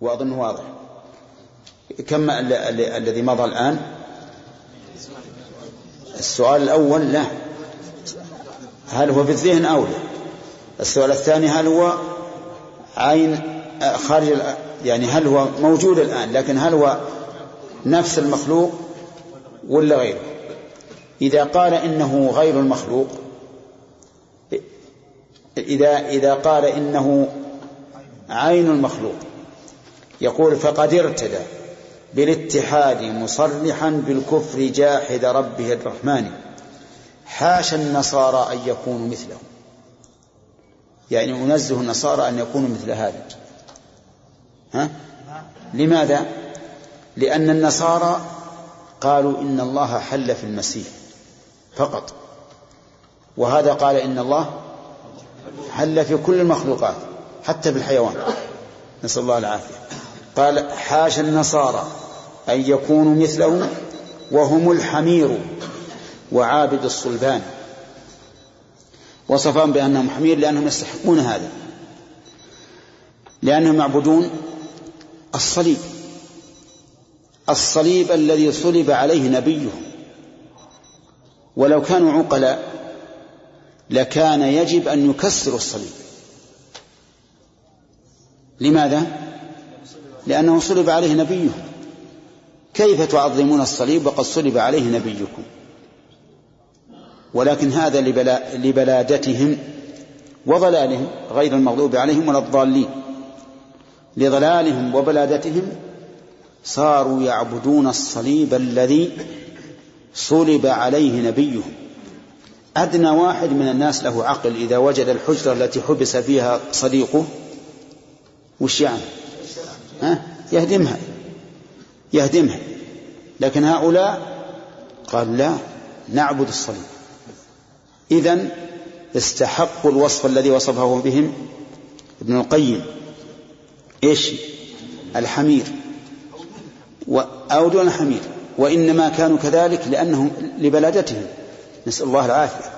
وأظن واضح. كم الذي مضى الآن؟ السؤال الأول لا. هل هو في الذهن أو لا؟ السؤال الثاني هل هو عين خارج يعني هل هو موجود الآن لكن هل هو نفس المخلوق ولا غيره؟ إذا قال إنه غير المخلوق إذا إذا قال إنه عين المخلوق يقول فقد ارتدى بالاتحاد مصرحا بالكفر جاحد ربه الرحمن. حاشا النصارى أن يكونوا مثله. يعني أنزه النصارى أن يكونوا مثل هذا. ها؟ لماذا؟ لأن النصارى قالوا إن الله حل في المسيح فقط. وهذا قال إن الله حل في كل المخلوقات حتى في الحيوان. نسأل الله العافية. قال حاشا النصارى أن يكونوا مثله وهم الحمير وعابد الصلبان. وصفهم بأنهم حمير لأنهم يستحقون هذا لأنهم يعبدون الصليب الصليب الذي صلب عليه نبيهم. ولو كانوا عقلاء لكان يجب أن يكسروا الصليب. لماذا؟ لأنه صلب عليه نبيهم. كيف تعظمون الصليب وقد صلب عليه نبيكم؟ ولكن هذا لبلا لبلادتهم وضلالهم غير المغضوب عليهم ولا الضالين. لضلالهم وبلادتهم صاروا يعبدون الصليب الذي صلب عليه نبيهم. أدنى واحد من الناس له عقل إذا وجد الحجرة التي حبس فيها صديقه وش يعني؟ ها؟ يهدمها. يهدمها. لكن هؤلاء قال لا نعبد الصليب. إذا استحقوا الوصف الذي وصفه بهم ابن القيم. إيش؟ الحمير. أو دون الحمير وإنما كانوا كذلك لأنهم لبلادتهم. نسأل الله العافية.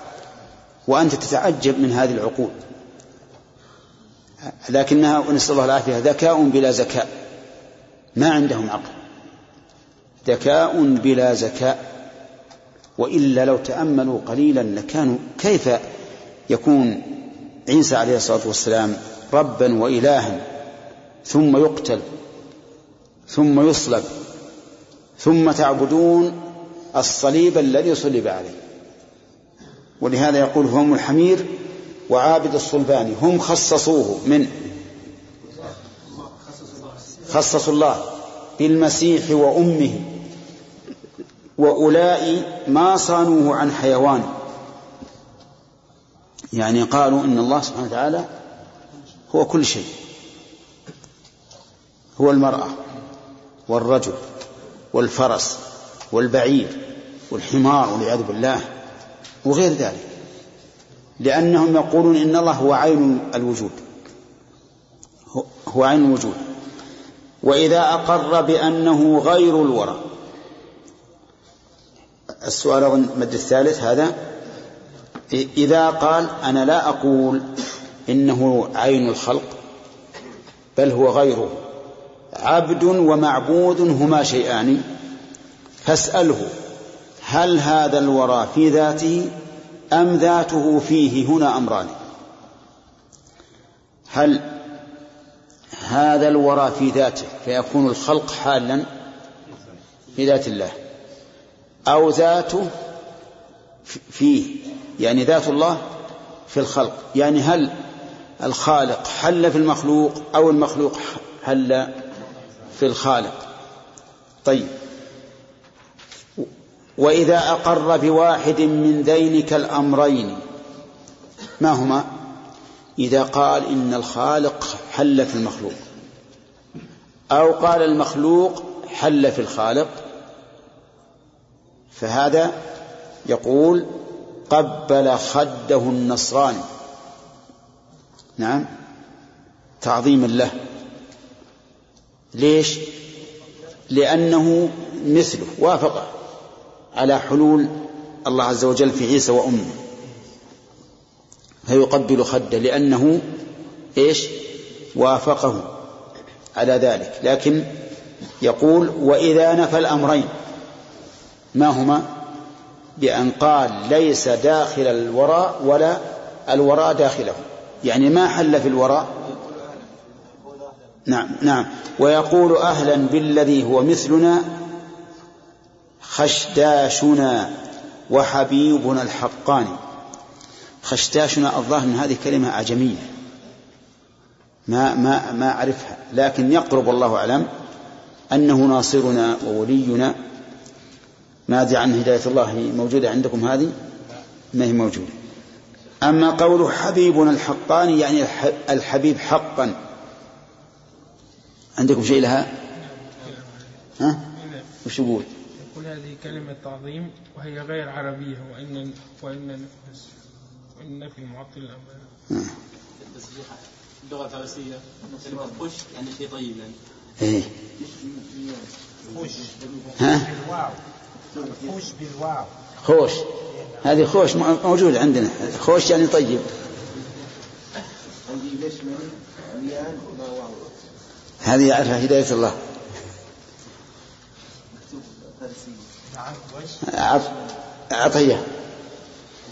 وأنت تتعجب من هذه العقول. لكنها ونسأل الله العافية. ذكاء بلا زكاء ما عندهم عقل. ذكاء بلا زكاء وإلا لو تأملوا قليلا لكانوا كيف يكون عيسى عليه الصلاة والسلام ربا وإلها؟ ثم يقتل. ثم يصلب. ثم تعبدون الصليب الذي صلب عليه. ولهذا يقول هم الحمير وعابد الصلبان هم خصصوه من خصصوا الله بالمسيح وأمه وأولئك ما صانوه عن حيوان. يعني قالوا إن الله سبحانه وتعالى هو كل شيء. هو المرأة والرجل والفرس والبعير والحمار والعياذ بالله وغير ذلك. لأنهم يقولون إن الله هو عين الوجود. هو عين الوجود. وإذا أقر بأنه غير الورى. السؤال أظن المد الثالث هذا. إذا قال أنا لا أقول إنه عين الخلق بل هو غيره. عبد ومعبود هما شيئان. فاسأله هل هذا الورى في ذاته أم ذاته فيه هنا أمران؟ هل هذا الورى في ذاته فيكون الخلق حالا في ذات الله؟ أو ذاته فيه يعني ذات الله في الخلق. يعني هل الخالق حل في المخلوق أو المخلوق حل في الخالق؟ طيب. وإذا أقر بواحد من ذينك الأمرين ما هما؟ إذا قال إن الخالق حل في المخلوق أو قال المخلوق حل في الخالق فهذا يقول قبل خده النصراني نعم تعظيما له. ليش؟ لأنه مثله وافقه. على حلول الله عز وجل في عيسى وأمه. فيقبل خده لأنه إيش؟ وافقه على ذلك. لكن يقول وإذا نفى الأمرين ما هما؟ بأن قال ليس داخل الوراء ولا الوراء داخله. يعني ما حل في الوراء؟ نعم نعم. ويقول أهلا بالذي هو مثلنا خشداشنا وحبيبنا الحقاني خشداشنا الظاهر من هذه كلمة أعجمية. ما ما ما أعرفها لكن يقرب الله أعلم أنه ناصرنا وولينا. ما أدري عن هداية الله موجودة عندكم هذه؟ ما هي موجودة. أما قوله حبيبنا الحقاني يعني الحبيب حقا. عندكم شيء لها؟ ها؟ وش يقول؟ يقول هذه كلمة تعظيم وهي غير عربية وإن وإن وإن في المعطل الأمر اللغة الفارسية كلمة خش يعني شيء طيب يعني. إيه. خوش ها؟ خوش بالواو. خوش. هذه خوش موجودة عندنا. خوش يعني طيب. هذه يعرفها هداية الله. عطية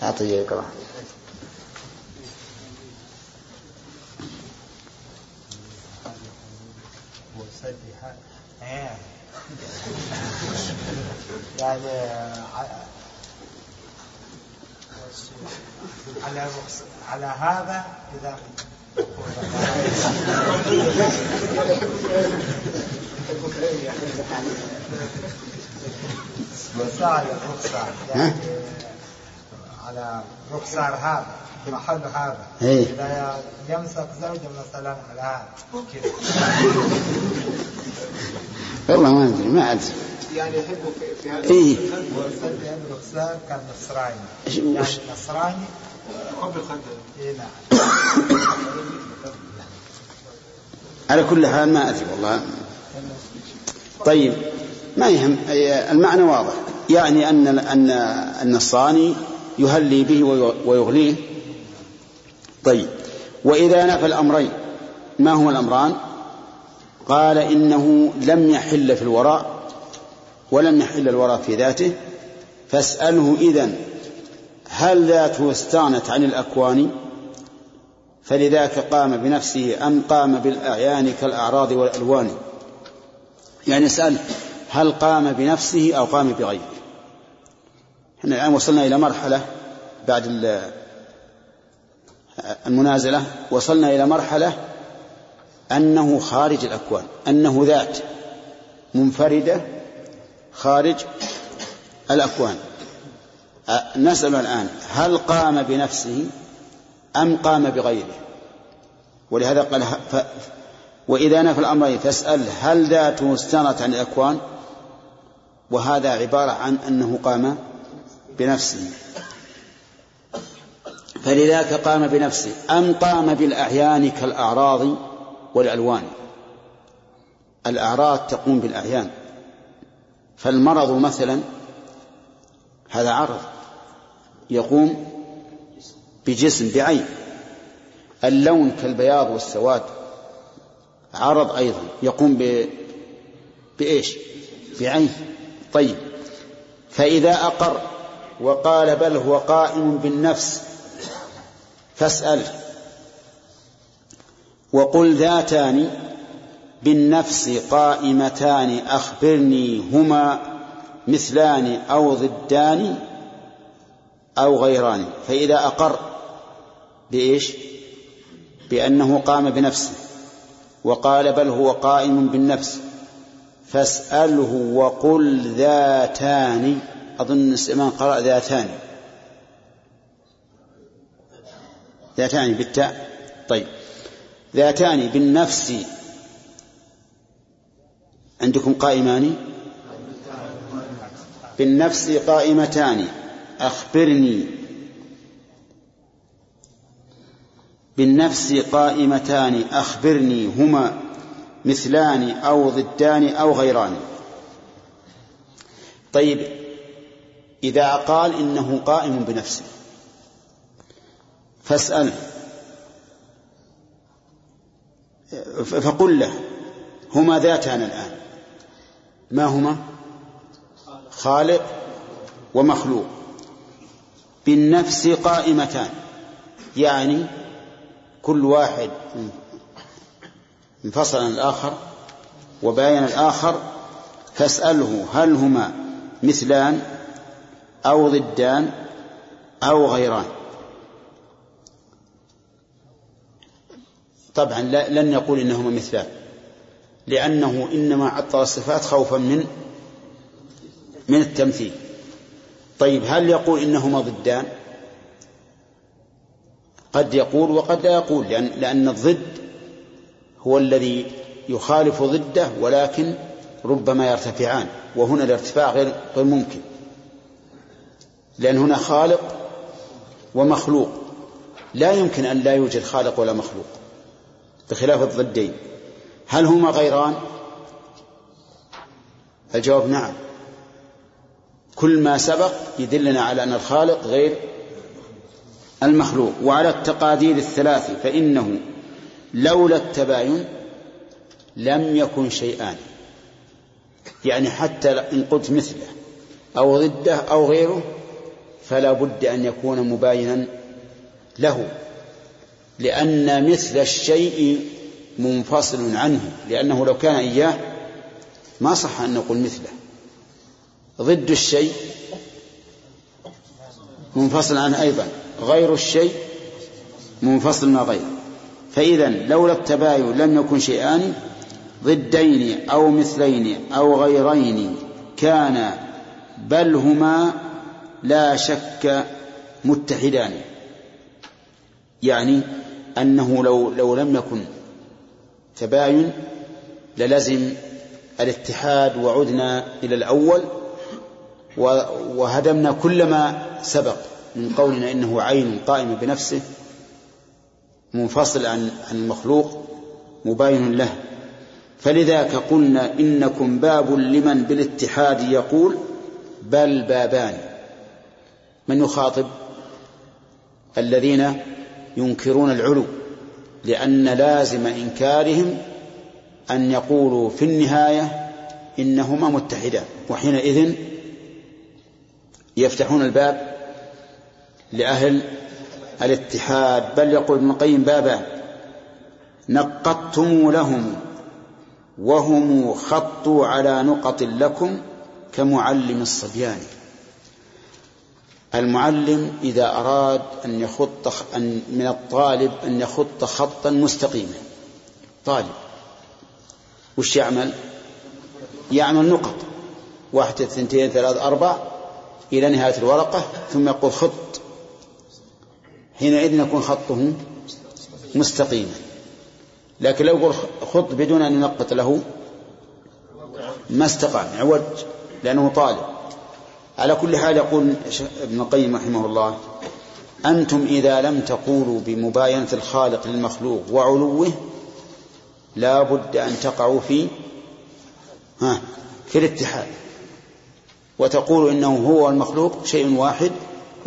عطية يقرأ. يعني على على هذا إذا رخصار رخصار يعني على رخصار هذا محل هذا. إيه. إذا يمسك زوجة مثلا على هذا. كذا والله ما أدري ما أدري. يعني يحبوا في- هذا إيه. رخصار كان نصراني. يعني نصراني. حب الخندق إيه نعم. على كل حال ما أدري والله. طيب. ما يهم. المعنى واضح. يعني أن أن النصراني يهلي به ويغليه. طيب. وإذا نفى الأمرين ما هما الأمران؟ قال إنه لم يحل في الوراء ولم يحل الوراء في ذاته. فاسأله إذن هل ذاته استغنت عن الأكوان؟ فلذاك قام بنفسه أم قام بالأعيان كالأعراض والألوان؟ يعني اسأل هل قام بنفسه أو قام بغيره. إحنا الآن وصلنا إلى مرحلة بعد ال- المنازلة وصلنا إلى مرحلة أنه خارج الأكوان أنه ذات منفردة خارج الأكوان. نسأل الآن هل قام بنفسه أم قام بغيره؟ ولهذا قال ف... وإذا نفى الأمرين فاسأل هل ذاته استغنت عن الأكوان؟ وهذا عبارة عن أنه قام بنفسه. فلذاك قام بنفسه. أم قام بالأعيان كالأعراض والألوان؟ الأعراض تقوم بالأعيان. فالمرض مثلا هذا عرض يقوم بجسم بعين. اللون كالبياض والسواد عرض أيضا يقوم ب... بإيش؟ بعين. طيب. فإذا أقر وقال بل هو قائم بالنفس فاسأل. وقل ذاتان بالنفس قائمتان أخبرني هما مثلان أو ضدان أو غيران. فإذا أقر بإيش؟ بأنه قام بنفسه وقال بل هو قائم بالنفس. فاسأله وقل ذاتان. أظن السمان قرأ ذاتان. ذاتان بالتاء. طيب. ذاتان بالنفس. عندكم قائمان؟ بالنفس قائمتان. أخبرني. بالنفس قائمتان. أخبرني. هما. مثلان أو ضدان أو غيران. طيب إذا قال إنه قائم بنفسه فاسأله فقل له هما ذاتان الآن. ما هما؟ خالق ومخلوق. بالنفس قائمتان يعني كل واحد انفصل عن الآخر وباين الآخر فاسأله هل هما مثلان أو ضدان أو غيران. طبعا لن يقول إنهما مثلان لأنه إنما عطل الصفات خوفا من من التمثيل. طيب هل يقول إنهما ضدان؟ قد يقول وقد لا يقول لأن, لأن الضد هو الذي يخالف ضده ولكن ربما يرتفعان. وهنا الارتفاع غير غير ممكن. لأن هنا خالق ومخلوق. لا يمكن أن لا يوجد خالق ولا مخلوق بخلاف الضدين. هل هما غيران؟ الجواب نعم. كل ما سبق يدلنا على أن الخالق غير المخلوق. وعلى التقادير الثلاث فإنه لولا التباين لم يكن شيئان. يعني حتى إن قلت مثله أو ضده أو غيره فلا بد أن يكون مباينا له لأن مثل الشيء منفصل عنه لأنه لو كان إياه ما صح أن نقول مثله. ضد الشيء منفصل عنه أيضا غير الشيء منفصل من غيره. فإذا لولا التباين لم يكن شيئان ضدين أو مثلين أو غيرين كان بل هما لا شك متحدان. يعني أنه لو لو لم يكن تباين للزم الاتحاد وعدنا إلى الأول وهدمنا كل ما سبق من قولنا إنه عين قائمة بنفسه منفصل عن المخلوق مباين له. فلذاك قلنا إنكم باب لمن بالاتحاد يقول بل بابان. من يخاطب؟ الذين ينكرون العلو لأن لازم إنكارهم أن يقولوا في النهاية إنهما متحدان. وحينئذ يفتحون الباب لأهل الاتحاد بل يقول ابن القيم بابا نقضتم لهم وهم خطوا على نقط لكم كمعلم الصبيان. المعلم إذا أراد أن يخط أن من الطالب أن يخط خطا مستقيما. طالب. وش يعمل؟ يعمل نقط. واحد اثنتين ثلاث أربع إلى نهاية الورقة ثم يقول خط. حينئذ يكون خطه مستقيما لكن لو يقول خط بدون أن ينقط له ما استقام عوج لأنه طالب. على كل حال يقول ابن القيم رحمه الله أنتم إذا لم تقولوا بمباينة الخالق للمخلوق وعلوه لا بد أن تقعوا في ها في الاتحاد. وتقول إنه هو المخلوق شيء واحد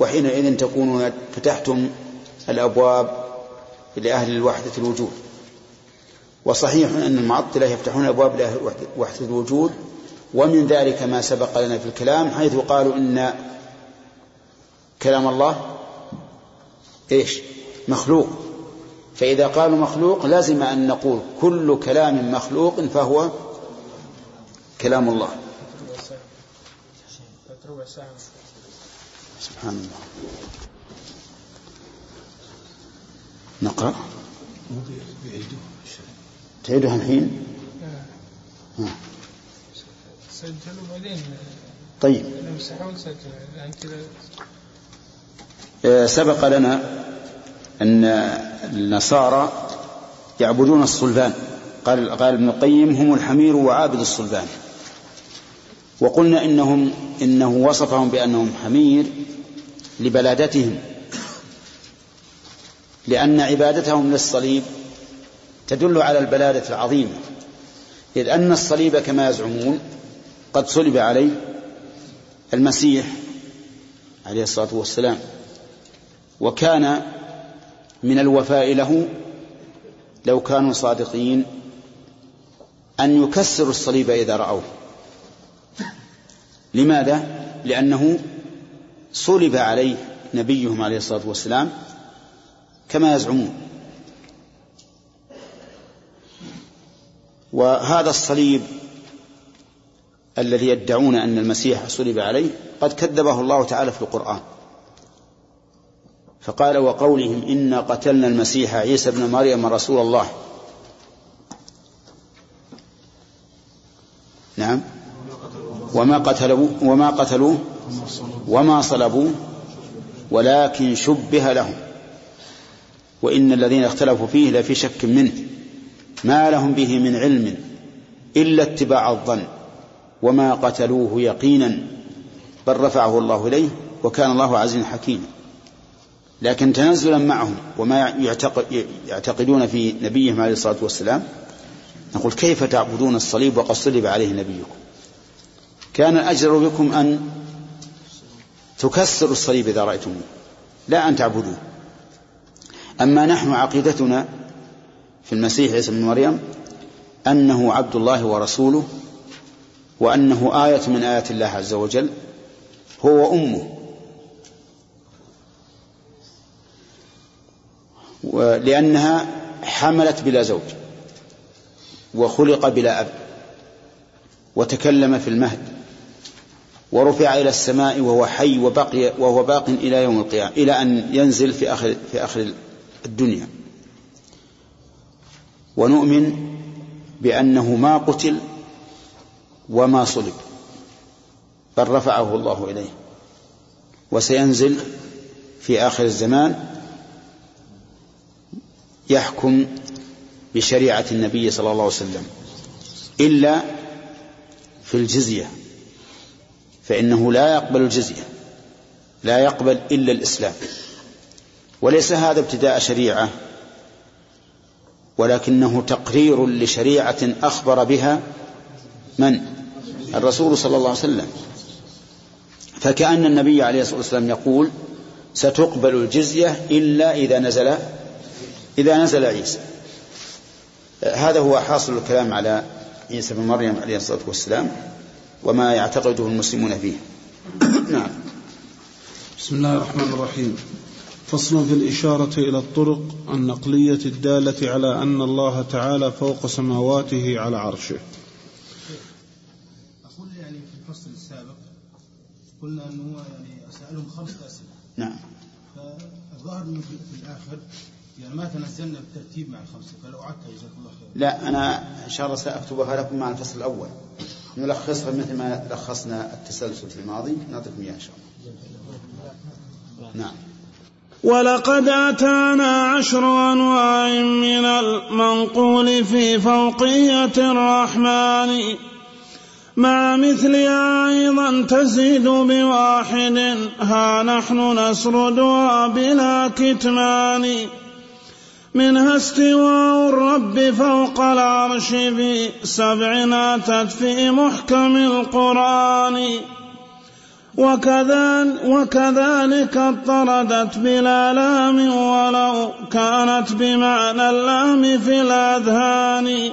وحينئذ تكونون فتحتم الأبواب لأهل الوحدة الوجود. وصحيح أن المعطلة يفتحون أبواب لأهل وحدة الوجود ومن ذلك ما سبق لنا في الكلام حيث قالوا إن كلام الله إيش؟ مخلوق. فإذا قالوا مخلوق لازم أن نقول كل كلام مخلوق فهو كلام الله. سبحان الله. نقرأ؟ تعيدها الحين؟ آه. سجلوا بعدين طيب. الآن كذا. آه، سبق لنا أن النصارى يعبدون الصلبان. قال قال ابن القيم هم الحمير وعابد الصلبان. وقلنا إنهم إنه وصفهم بأنهم حمير لبلادتهم. لأن عبادتهم للصليب تدل على البلادة العظيمة. إذ أن الصليب كما يزعمون قد صلب عليه المسيح عليه الصلاة والسلام. وكان من الوفاء له لو كانوا صادقين أن يكسروا الصليب إذا رأوه. لماذا؟ لأنه صلب عليه نبيهم عليه الصلاة والسلام كما يزعمون. وهذا الصليب الذي يدعون أن المسيح صلب عليه قد كذبه الله تعالى في القرآن. فقال وقولهم إنا قتلنا المسيح عيسى بن مريم رسول الله. نعم. وما قتلوا وما قتلوه وما صلبوه ولكن شبه لهم. وإن الذين اختلفوا فيه لفي شك منه. ما لهم به من علم إلا اتباع الظن. وما قتلوه يقينا بل رفعه الله إليه وكان الله عزيزا حكيما. لكن تنزلا معهم وما يعتقدون في نبيهم عليه الصلاة والسلام نقول كيف تعبدون الصليب وقد صلب عليه نبيكم؟ كان الأجر بكم أن تكسروا الصليب إذا رأيتموه لا أن تعبدوه. أما نحن عقيدتنا في المسيح عيسى بن مريم أنه عبد الله ورسوله وأنه آية من آيات الله عز وجل هو وأمه. لأنها حملت بلا زوج وخلق بلا أب وتكلم في المهد. ورفع إلى السماء وهو حي وبقي وهو باق إلى يوم القيامة إلى أن ينزل في آخر في آخر الدنيا. ونؤمن بأنه ما قتل وما صلب بل رفعه الله إليه. وسينزل في آخر الزمان يحكم بشريعة النبي صلى الله عليه وسلم إلا في الجزية. فإنه لا يقبل الجزية لا يقبل إلا الإسلام. وليس هذا ابتداء شريعة ولكنه تقرير لشريعة أخبر بها من؟ الرسول صلى الله عليه وسلم. فكأن النبي عليه الصلاة والسلام يقول ستقبل الجزية إلا إذا نزل إذا نزل عيسى. هذا هو حاصل الكلام على عيسى بن مريم عليه الصلاة والسلام. وما يعتقده المسلمون فيه. نعم. بسم الله الرحمن الرحيم. فصل في الإشارة إلى الطرق النقلية الدالة على أن الله تعالى فوق سماواته على عرشه. أقول يعني في الفصل السابق قلنا أنه يعني سألهم خمسة أسئلة. نعم. فالظاهر أنه في الآخر يعني ما تنزلنا بالترتيب مع الخمسة فلو عدتها جزاك الله خير. لا أنا إن شاء الله سأكتبها لكم مع الفصل الأول. نلخصها مثل ما لخصنا التسلسل في الماضي. نعطيكم إياه إن شاء الله. نعم. ولقد أتانا عشر أنواع من المنقول في فوقية الرحمن. مع مثلها أيضا تزيد بواحد. ها نحن نسردها بلا كتمان. منها استواء الرب فوق العرش في سبع أتت في محكم القرآن. وكذلك اضطردت بلا لام ولو كانت بمعنى اللام في الأذهان.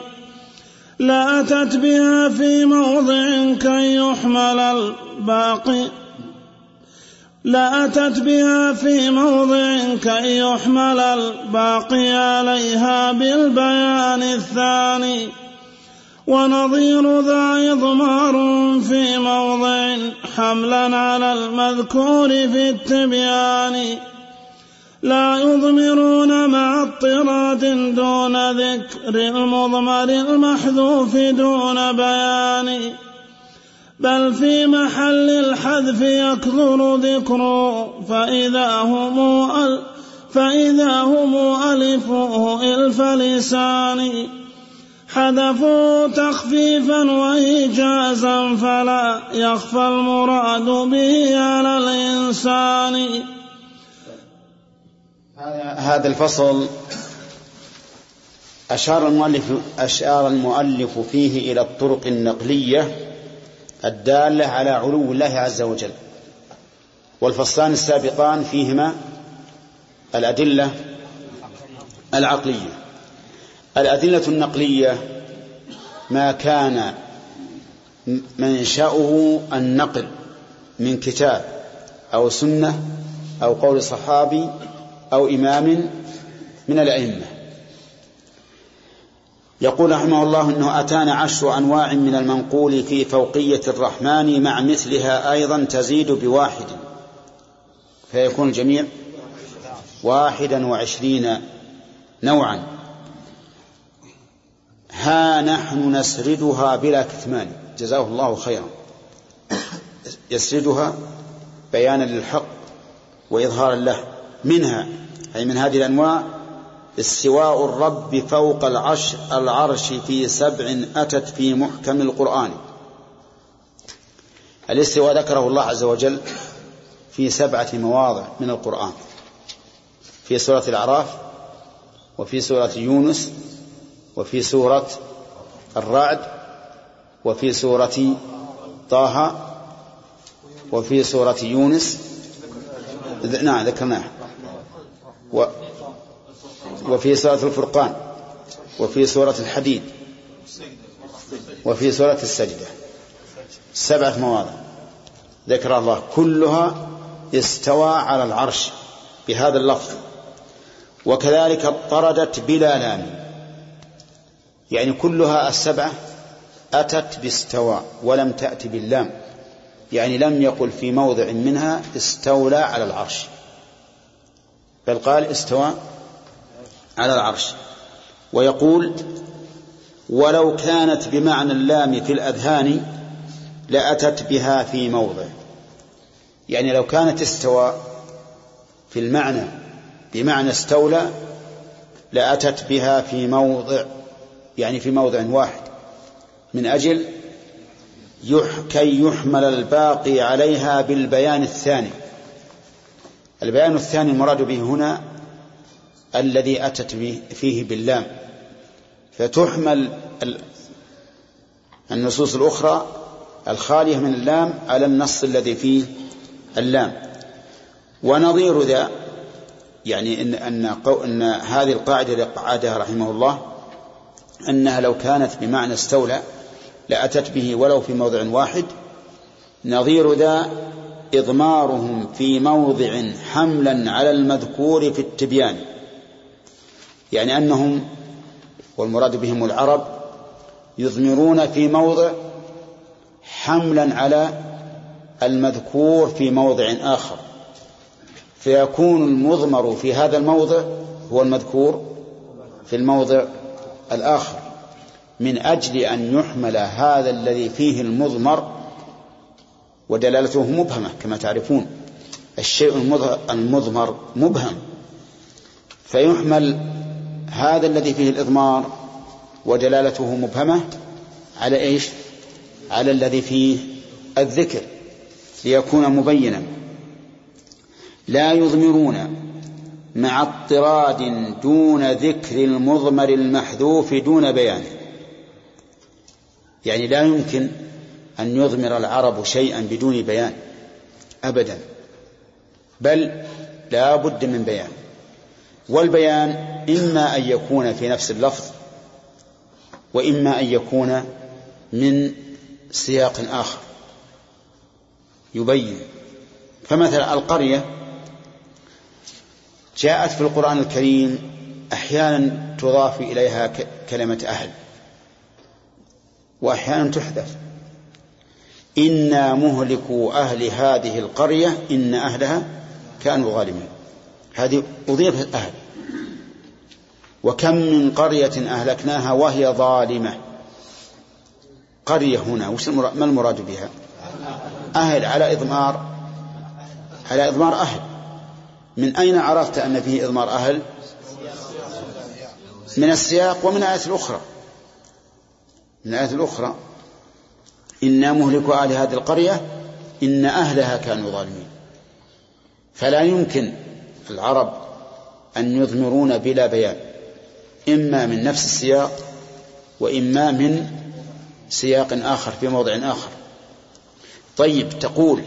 لأتت بها في موضع كي يحمل الباقي. لأتت بها في موضع كي يحمل الباقي عليها بالبيان الثاني. ونظير ذا إضمار في موضع حملا على المذكور في التبيان. لا يضمرون مع اطراد دون ذكر المضمر المحذوف دون بيان. بل في محل الحذف يكثر ذكره فإذا هم فإذا هم ألفوه إلف لسان. حذفوا تخفيفا وإيجازا فلا يخفى المراد به على الإنسان. هذا الفصل أشار المؤلف أشار المؤلف فيه إلى الطرق النقلية. الدالة على علو الله عز وجل. والفصلان السابقان فيهما الأدلة العقلية. الأدلة النقلية ما كان منشأه النقل من كتاب أو سنة أو قول صحابي أو إمام من الأئمة. يقول رحمه الله أنه أتانا عشر أنواع من المنقول في فوقية الرحمن مع مثلها أيضا تزيد بواحد. فيكون الجميع واحدا وعشرين نوعا. ها نحن نسردها بلا كتمان. جزاه الله خيرا. يسردها بيانا للحق وإظهارا له منها. أي من هذه الأنواع استواء الرب فوق العرش, العرش في سبع أتت في محكم القرآن. الاستواء ذكره الله عز وجل في سبعة مواضع من القرآن. في سورة الأعراف وفي سورة يونس وفي سورة الرعد وفي سورة طه وفي سورة يونس. نعم ذكرناه وفي سورة الفرقان وفي سورة الحديد وفي سورة السجدة. سبعة مواضع. ذكر الله كلها استوى على العرش بهذا اللفظ. وكذلك اضطردت بلا لام يعني كلها السبعة أتت باستوى ولم تأت باللام. يعني لم يقل في موضع منها استولى على العرش. بل قال استوى على العرش. ويقول ولو كانت بمعنى اللام في الأذهان لأتت بها في موضع. يعني لو كانت استوى في المعنى بمعنى استولى لأتت بها في موضع يعني في موضع واحد. من أجل كي يحمل الباقي عليها بالبيان الثاني. البيان الثاني المراد به هنا الذي أتت فيه باللام. فتحمل النصوص الأخرى الخالية من اللام على النص الذي فيه اللام. ونظير ذا يعني إن, أن, أن هذه القاعدة لقعدها رحمه الله أنها لو كانت بمعنى استولى لأتت به ولو في موضع واحد. نظير ذا إضمارهم في موضع حملا على المذكور في التبيان. يعني أنهم والمراد بهم العرب يضمرون في موضع حملا على المذكور في موضع آخر. فيكون المضمر في هذا الموضع هو المذكور في الموضع الآخر. من أجل أن يحمل هذا الذي فيه المضمر ودلالته مبهمة كما تعرفون الشيء المضمر مبهم. فيحمل هذا الذي فيه الإضمار ودلالته مبهمة على إيش؟ على الذي فيه الذكر ليكون مبينا. لا يضمرون مع اضطراد دون ذكر المضمر المحذوف دون بيانه يعني لا يمكن أن يضمر العرب شيئا بدون بيان أبدا. بل لا بد من بيان. والبيان إما أن يكون في نفس اللفظ وإما أن يكون من سياق آخر. يبين. فمثلا القرية جاءت في القرآن الكريم أحيانا تضاف إليها كلمة أهل وأحيانا تحذف. إنا مهلكوا أهل هذه القرية إن أهلها كانوا ظالمين. هذه أضيفت أهل. وكم من قرية أهلكناها وهي ظالمة. قرية هنا وش ما المراد بها؟ أهل على إضمار على إضمار أهل. من أين عرفت أن فيه إضمار أهل؟ من السياق ومن الآية الأخرى. من الآية الأخرى إنا مهلك أهل هذه القرية إن أهلها كانوا ظالمين. فلا يمكن العرب أن يضمرون بلا بيان. إما من نفس السياق وإما من سياق آخر في موضع آخر. طيب تقول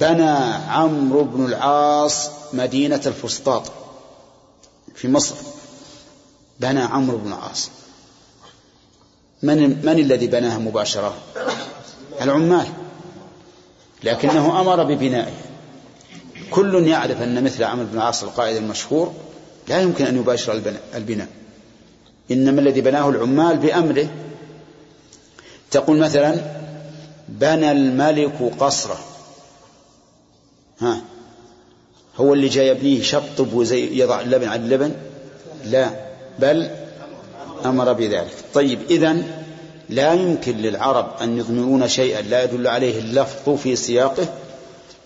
بنى عمرو بن العاص مدينة الفسطاط في مصر. بنى عمرو بن العاص. من من الذي بناها مباشرة؟ العمال. لكنه أمر ببنائه. كل يعرف أن مثل عمرو بن العاص القائد المشهور لا يمكن أن يباشر البناء. إنما الذي بناه العمال بأمره. تقول مثلا بنى الملك قصره. ها هو اللي جاي يبنيه شطب وزي يضع اللبن على اللبن؟ لا بل أمر بذلك. طيب إذن لا يمكن للعرب أن يضمرون شيئا لا يدل عليه اللفظ في سياقه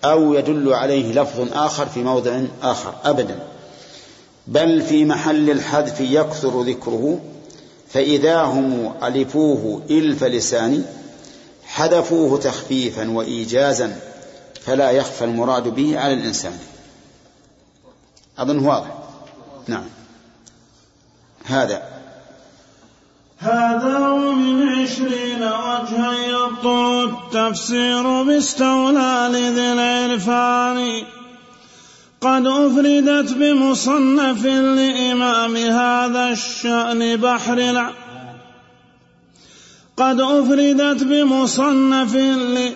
أو يدل عليه لفظ آخر في موضع آخر أبدا. بل في محل الحذف يكثر ذكره فإذا هم ألفوه إلف لسان حذفوه تخفيفا وإيجازا فلا يخفى المراد به على الإنسان. أظن واضح. نعم. هذا. هذا ومن عشرين وجها يبطل التفسير باستولى لذي العرفان. قد أفردت بمصنف لإمام هذا الشأن بحر الع... قد أفردت بمصنف ل...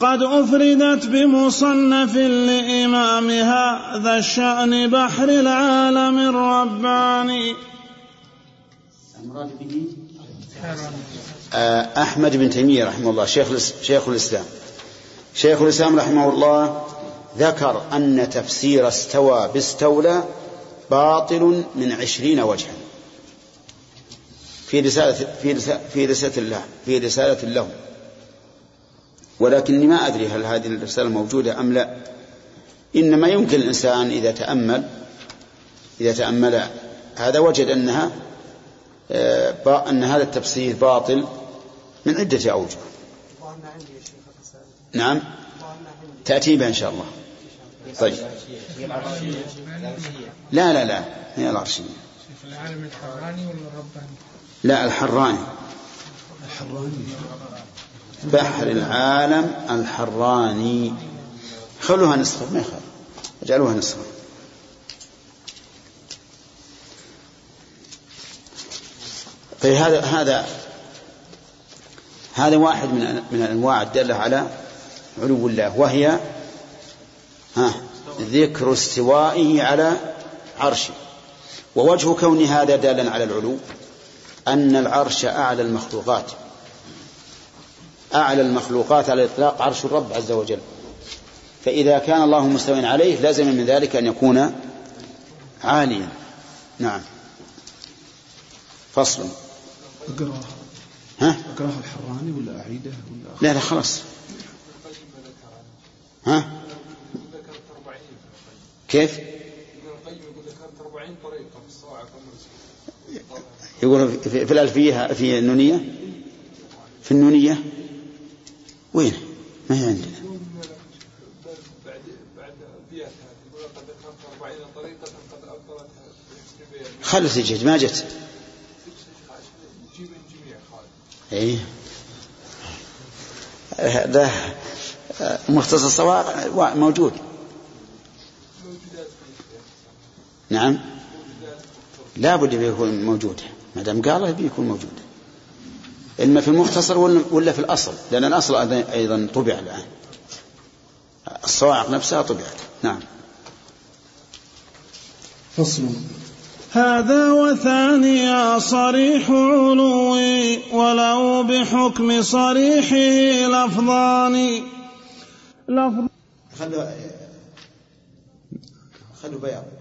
قد أفردت بمصنف لإمام هذا الشأن بحر العالم الرباني. به؟ أحمد بن تيمية رحمه الله شيخ شيخ الإسلام. شيخ الإسلام رحمه الله ذكر أن تفسير استوى باستولى باطل من عشرين وجها. في رسالة في رسالة في رسالة الله في رسالة له. ولكني ما أدري هل هذه الرسالة موجودة أم لا. إنما يمكن الإنسان إذا تأمل إذا تأمل هذا وجد أنها أن هذا التفسير باطل من عدة أوجه. نعم. تأتي بها إن شاء الله. طيب. لا لا لا هي العرشية. العالم الحراني ولا الرباني؟ لا الحراني. بحر العالم الحراني. خلوها نسخة ما يخالف. اجعلوها نسخة. طيب هذا هذا هذا واحد من من الأنواع الدالة على علو الله وهي ها ذكر استوائه على عرشه. ووجه كون هذا دالا على العلو أن العرش أعلى المخلوقات. أعلى المخلوقات على الإطلاق عرش الرب عز وجل. فإذا كان الله مستوى عليه لازم من ذلك أن يكون عاليا. نعم. فصل. اقراها ها؟ أقرأها الحراني ولا أعيده ولا لا لا خلاص. ها؟ كيف؟ يقول في, في الألفية في النونية؟ في النونية؟ وين؟ ما هي عندنا. خلي تجد ما جت. إيه. هذا مختصر الصواع موجود. نعم. لا بد يكون موجود ما دام قال بيكون موجود إما في المختصر ولا في الأصل. لأن الأصل أيضا طبع الآن. الصواعق نفسها طبعت. نعم. فصل. هذا وثانيا صريح علوي ولو بحكم صريحه لفظان. لفظ خلوا خلوا بياض.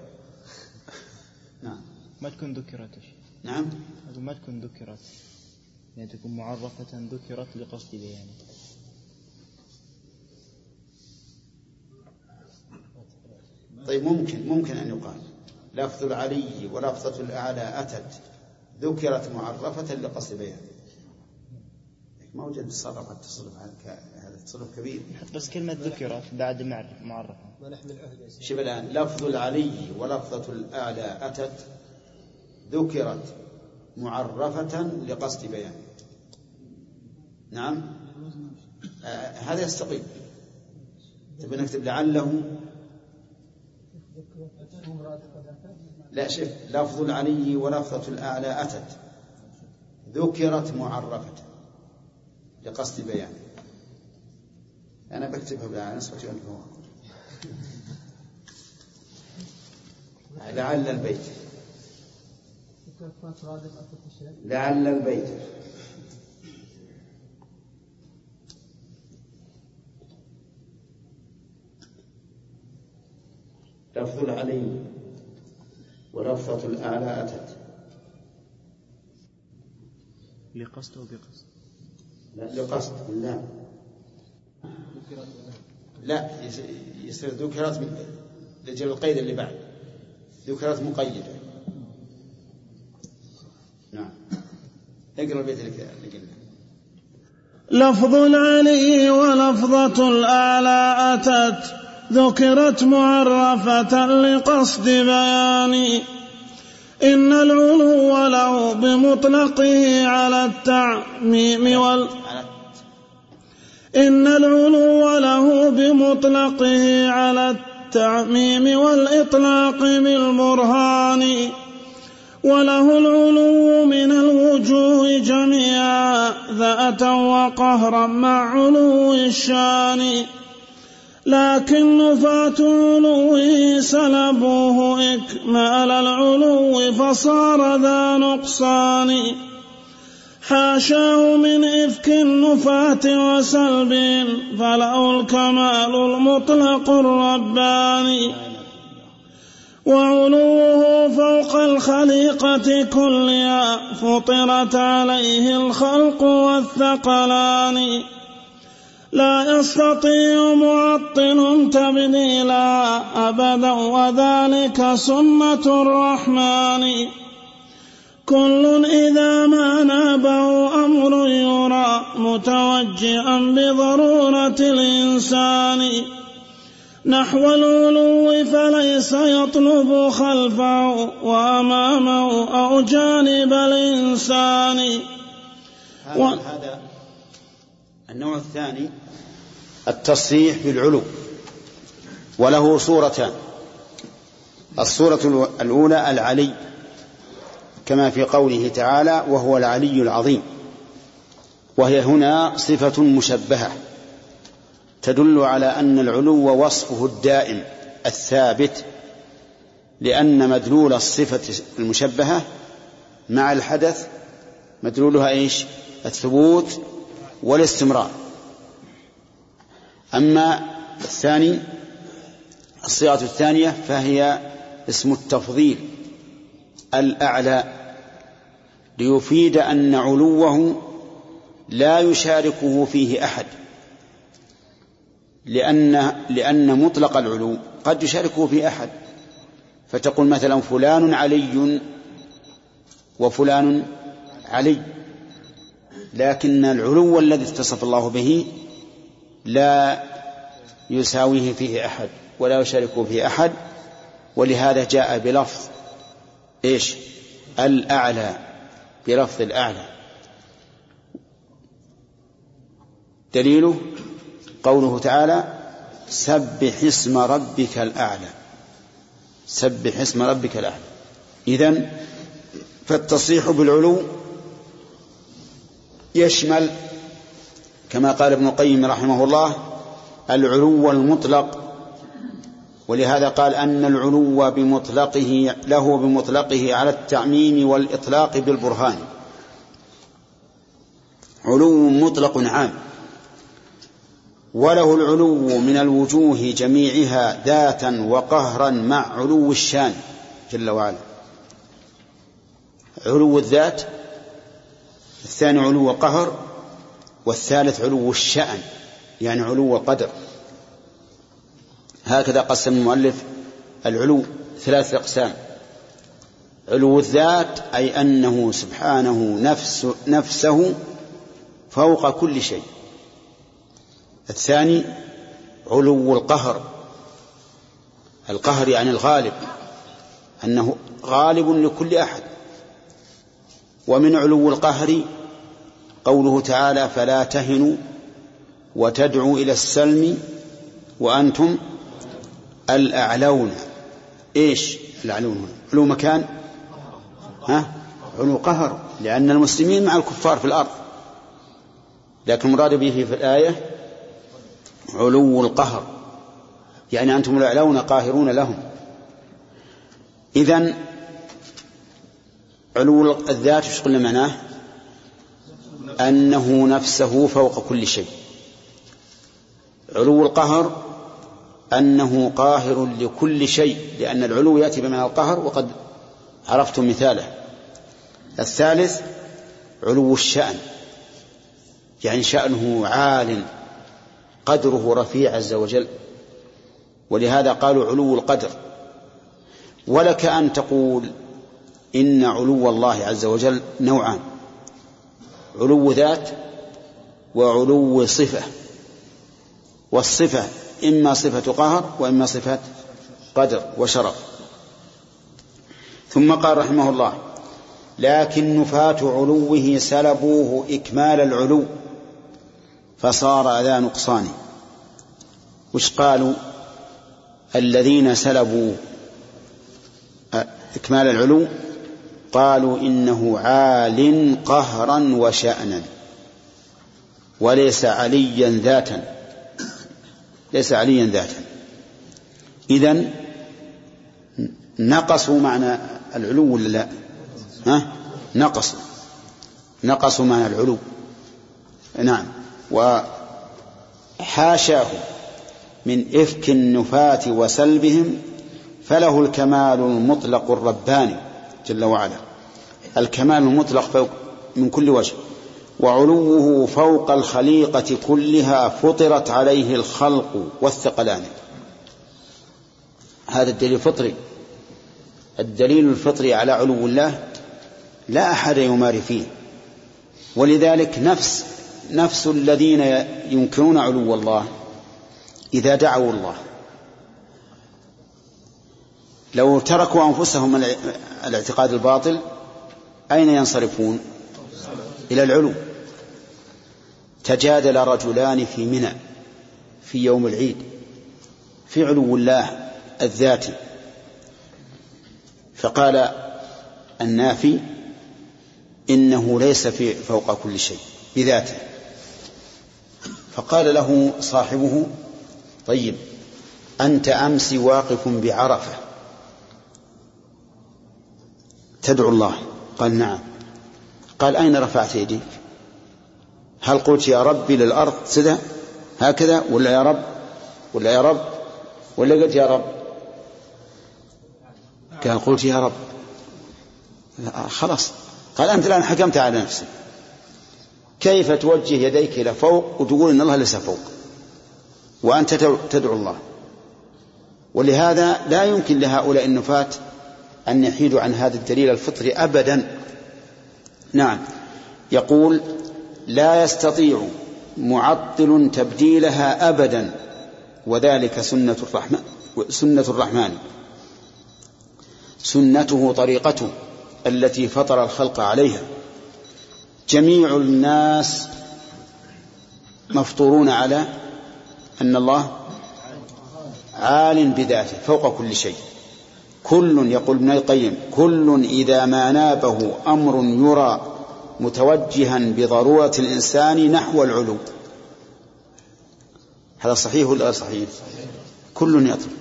ما تكون ذكرت نعم. أقول ما تكون ذكرت. يعني تكون معرفة ذكرت لقصد بيانه طيب ممكن ممكن أن يقال لفظ العلي ولفظة الأعلى أتت. ذكرت معرفة لقصد بيان. ما وجد الصرف التصرف هذا التصرف كبير. بس كلمة ذكرت بعد معرفة. شوف الآن لفظ العلي ولفظة الأعلى أتت ذكرت معرفة لقصد بيان. نعم؟ آه هذا يستقيم. تبي نكتب لعله؟ لا شوف لفظ العلي ولفظة الأعلى أتت. ذكرت معرفة لقصد بيان. أنا بكتبها بالآن نسبة هو لعل البيت. لعل البيت. لفظ العلي ولفظة الأعلى أتت. لقصد أو بقصد؟ لا لقصد. لا. لا يصير ذكرت من- لأجل القيد اللي بعد. ذكرت مقيدة. اقرا البيت اللي قلنا لفظ العلي ولفظة الأعلى أتت ذكرت معرفة لقصد بيان إن العلو له بمطلقه على التعميم وال إن العلو له بمطلقه على التعميم والإطلاق بالبرهان. وله العلو من الوجوه جميعا ذاتا وقهرا مع علو الشان. لكن نفاة علوه سلبوه إكمال العلو فصار ذا نقصان. حاشاه من إفك النفاة وسلب فله الكمال المطلق الرباني. وعلوه فوق الخليقة كلها فطرت عليه الخلق والثقلان. لا يستطيع معطل تبديلا أبدا وذلك سنة الرحمن. كل إذا ما نابه أمر يرى متوجئا بضرورة الإنسان. نحو العلو فليس يطلب خلفه وأمامه أو جانب الإنسان. هذا و- هذا النوع الثاني التصريح بالعلو. وله صورتان. الصورة الأولى العلي كما في قوله تعالى وهو العلي العظيم وهي هنا صفة مشبهة. تدل على أن العلو وصفه الدائم الثابت لأن مدلول الصفة المشبهة مع الحدث مدلولها إيش؟ الثبوت والاستمرار أما الثاني الصيغة الثانية فهي اسم التفضيل الأعلى ليفيد أن علوه لا يشاركه فيه أحد لأن لأن مطلق العلو قد يشاركه فيه أحد. فتقول مثلا فلان علي وفلان علي. لكن العلو الذي اتصف الله به لا يساويه فيه أحد ولا يشاركه فيه أحد. ولهذا جاء بلفظ إيش؟ الأعلى. بلفظ الأعلى. دليله؟ قوله تعالى سبح اسم ربك الأعلى. سبح اسم ربك الأعلى. إذن فالتصريح بالعلو يشمل كما قال ابن القيم رحمه الله العلو المطلق ولهذا قال أن العلو بمطلقه له بمطلقه على التعميم والإطلاق بالبرهان. علو مطلق عام. وله العلو من الوجوه جميعها ذاتا وقهرا مع علو الشان جل وعلا. علو الذات الثاني علو قهر والثالث علو الشأن يعني علو القدر هكذا قسم المؤلف العلو ثلاثة أقسام. علو الذات أي أنه سبحانه نفس نفسه فوق كل شيء. الثاني علو القهر. القهر يعني الغالب أنه غالب لكل أحد. ومن علو القهر قوله تعالى فلا تهنوا وتدعوا إلى السلم وأنتم الأعلون. إيش الأعلون هنا؟ علو مكان؟ ها؟ علو قهر لأن المسلمين مع الكفار في الأرض. لكن المراد به في الآية علو القهر يعني أنتم الأعلون قاهرون لهم. إذن علو الذات إيش قلنا معناه؟ أنه نفسه فوق كل شيء. علو القهر أنه قاهر لكل شيء لأن العلو يأتي بمعنى القهر وقد عرفتم مثاله. الثالث علو الشأن يعني شأنه عال قدره رفيع عز وجل. ولهذا قالوا علو القدر. ولك أن تقول إن علو الله عز وجل نوعان. علو ذات وعلو صفة. والصفة إما صفة قهر وإما صفة قدر وشرف. ثم قال رحمه الله لكن نفاة علوه سلبوه إكمال العلو. فصار ذا نقصان. وش قالوا؟ الذين سلبوا إكمال العلو. قالوا إنه عال قهرا وشأنا. وليس عليا ذاتا. ليس عليا ذاتا. إذن نقصوا معنى العلو ولا لا؟ ها؟ نقصوا. نقصوا معنى العلو. نعم. وحاشاه من إفك النفاة وسلبهم فله الكمال المطلق الرباني جل وعلا. الكمال المطلق فوق من كل وجه. وعلوه فوق الخليقة كلها فطرت عليه الخلق والثقلان. هذا الدليل فطري الدليل الفطري على علو الله لا أحد يماري فيه. ولذلك نفس نفس الذين ينكرون علو الله إذا دعوا الله. لو تركوا أنفسهم الاعتقاد الباطل أين ينصرفون؟ إلى العلو. تجادل رجلان في منى في يوم العيد في علو الله الذاتي. فقال النافي إنه ليس في فوق كل شيء بذاته. فقال له صاحبه طيب أنت أمس واقف بعرفة. تدعو الله. قال نعم. قال أين رفعت يديك هل قلت يا ربي للأرض سدى؟ هكذا؟ ولا يا رب؟ ولا يا رب؟ ولا قلت يا رب؟ قال قلت يا رب. خلاص. قال أنت الآن حكمت على نفسك. كيف توجه يديك إلى فوق وتقول إن الله ليس فوق؟ وأنت تدعو الله. ولهذا لا يمكن لهؤلاء النفاة أن يحيدوا عن هذا الدليل الفطري أبدا. نعم. يقول لا يستطيع معطل تبديلها أبدا وذلك سنة الرحمن سنة الرحمن. سنته طريقته التي فطر الخلق عليها. جميع الناس مفطورون على أن الله عال بذاته فوق كل شيء. كل يقول ابن القيم كل إذا ما نابه أمر يرى متوجها بضرورة الإنسان نحو العلو. هذا صحيح ولا صحيح؟ كل يطلب.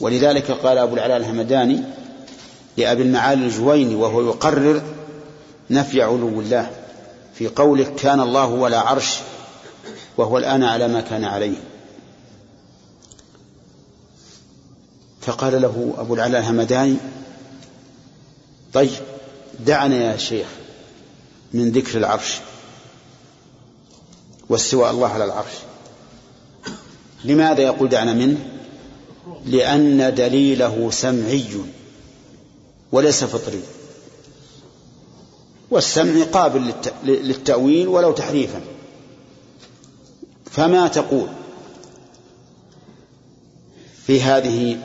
ولذلك قال أبو العلاء الهمداني لأبي المعالي الجويني وهو يقرر نفي علو الله في قوله كان الله ولا عرش وهو الآن على ما كان عليه. فقال له أبو العلاء الهمداني طيب دعنا يا شيخ من ذكر العرش واستواء الله على العرش. لماذا يقول دعنا منه؟ لأن دليله سمعي وليس فطري. والسمع قابل للتأويل ولو تحريفا. فما تقول في هذه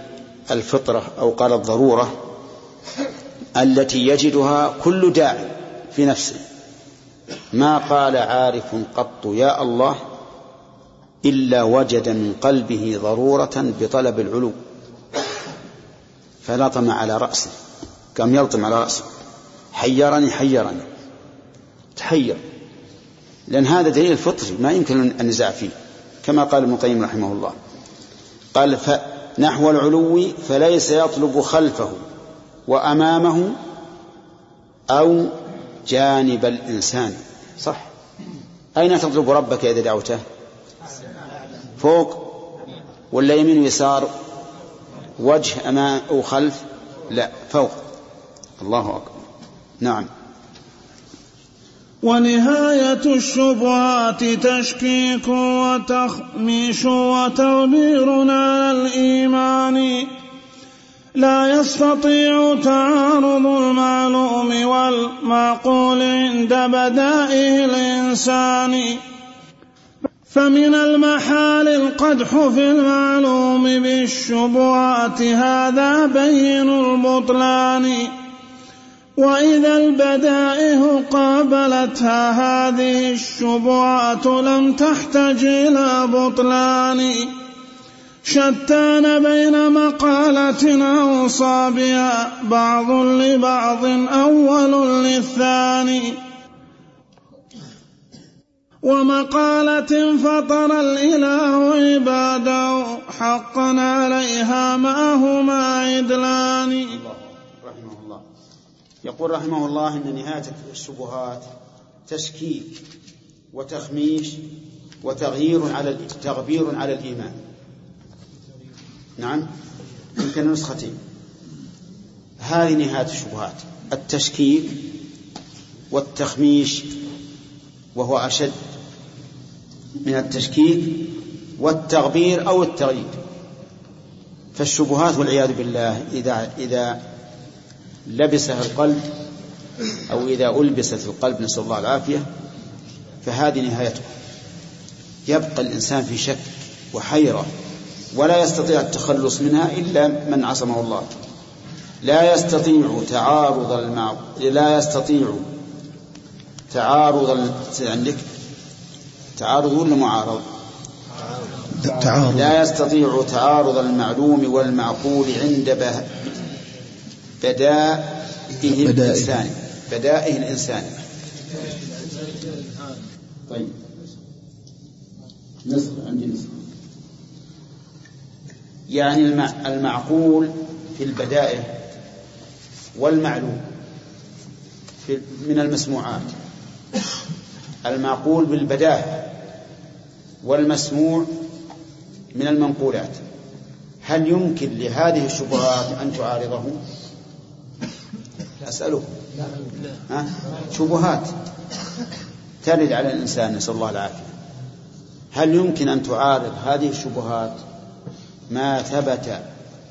الفطرة أو قال الضرورة التي يجدها كل داع في نفسه؟ ما قال عارف قط يا الله إلا وجد من قلبه ضرورة بطلب العلو فلطم على رأسه قام يلطم على رأسه. حيرني حيرني. تحير. لأن هذا دليل فطري ما يمكن النزاع فيه. كما قال ابن القيم رحمه الله. قال نحو العلو فليس يطلب خلفه وأمامه أو جانب الإنسان. صح. أين تطلب ربك إذا دعوته؟ فوق ولا يمين ويسار؟ وجه أمام أو خلف؟ لا فوق. الله أكبر. نعم. ونهاية الشبهات تشكيك وتخميش وتغبير على الإيمان. لا يستطيع تعارض المعلوم والمعقول عند بدائه الإنسان. فمن المحال القدح في المعلوم بالشبهات هذا بين البطلان. وإذا البدائه قابلتها هذه الشبهات لم تحتج إلى بطلان شتان بين مقالة أوصى بها بعض لبعض أول للثاني. ومقالة فطر الإله عباده حقا عليها ما هما عدلان. يقول رحمه الله إن نهاية الشبهات تشكيك وتخميش وتغيير على تغبير على الإيمان. نعم. يمكن نسختين هذه نهاية الشبهات. التشكيك والتخميش وهو أشد من التشكيك والتغبير أو التغيير. فالشبهات والعياذ بالله اذا إذا لبسها القلب أو إذا ألبست القلب نسأل الله العافية فهذه نهايته يبقى الإنسان في شك وحيرة ولا يستطيع التخلص منها إلا من عصمه الله لا يستطيع تعارض المع... لا يستطيع تعارض. عندك تعارض ولا معارض؟ تعارض لا يستطيع تعارض المعلوم والمعقول عند به... بدائه الإنسان. بدائه الإنسان. طيب. نصف عندي نصف يعني المعقول في البدائه والمعلوم في من المسموعات. المعقول بالبداهة والمسموع من المنقولات. هل يمكن لهذه الشبهات أن تعارضه؟ أسألكم ها؟ شبهات. ترد على الإنسان نسأل الله العافية. هل يمكن أن تعارض هذه الشبهات؟ ما ثبت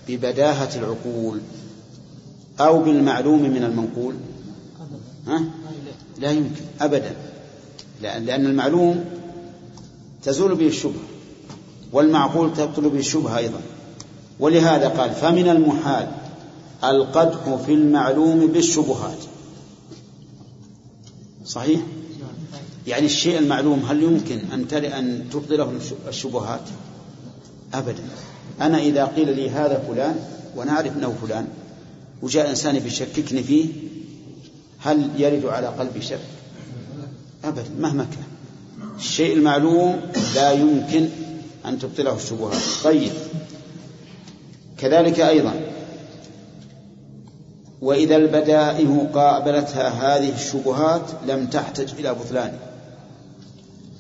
ببداهة العقول أو بالمعلوم من المنقول؟ ها؟ لا يمكن أبدا. لأن, لأن المعلوم تزول به الشبهة والمعقول تبطل به الشبهة أيضا. ولهذا قال فمن المحال القدح في المعلوم بالشبهات. صحيح؟ يعني الشيء المعلوم هل يمكن أن أن تبطله الشبهات؟ أبدا. أنا إذا قيل لي هذا فلان وأنا أعرف أنه فلان وجاء إنسان يشككني فيه هل يرد على قلبي شك؟ أبدا مهما كان. الشيء المعلوم لا يمكن أن تبطله الشبهات. طيب. كذلك أيضا. وإذا البدائه قابلتها هذه الشبهات لم تحتج إلى بطلان.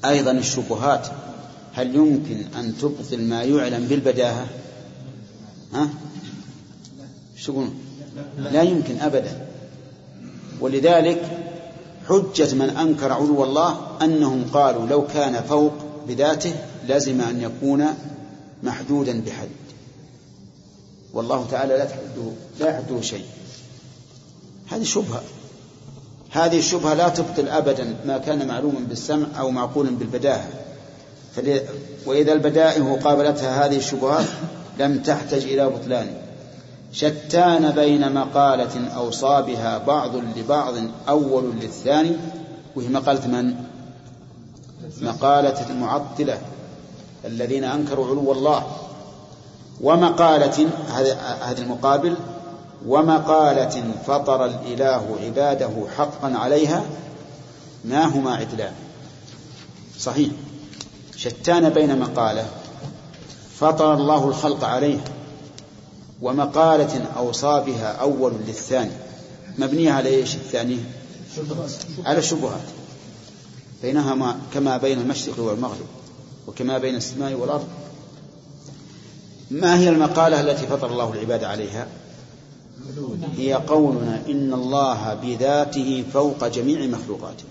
أيضا الشبهات هل يمكن أن تبطل ما يعلم بالبداهة؟ ها؟ شو لا يمكن أبدا. ولذلك حجة من أنكر علو الله أنهم قالوا لو كان فوق بذاته لزم أن يكون محدودا بحد. والله تعالى لا تحده لا يحده شيء. هذه شبهة. هذه الشبهة لا تبطل أبدا ما كان معلوما بالسمع أو معقولا بالبداهة. وإذا البدائه قابلتها هذه الشبهات لم تحتج إلى بطلان. شتان بين مقالة أوصى بها بعض لبعض أول للثاني. وهي مقالة من؟ مقالة المعطلة الذين أنكروا علو الله. ومقالة هذا المقابل ومقالة فطر الإله عباده حقا عليها ما هما عدلان؟ صحيح. شتان بين مقالة فطر الله الخلق عليها ومقالة أوصى بها أول للثاني. مبنية على إيش الثاني؟ على الشبهات. بينهما كما بين المشرق والمغرب وكما بين السماء والأرض. ما هي المقالة التي فطر الله العباد عليها؟ هي قولنا إن الله بذاته فوق جميع مخلوقاته.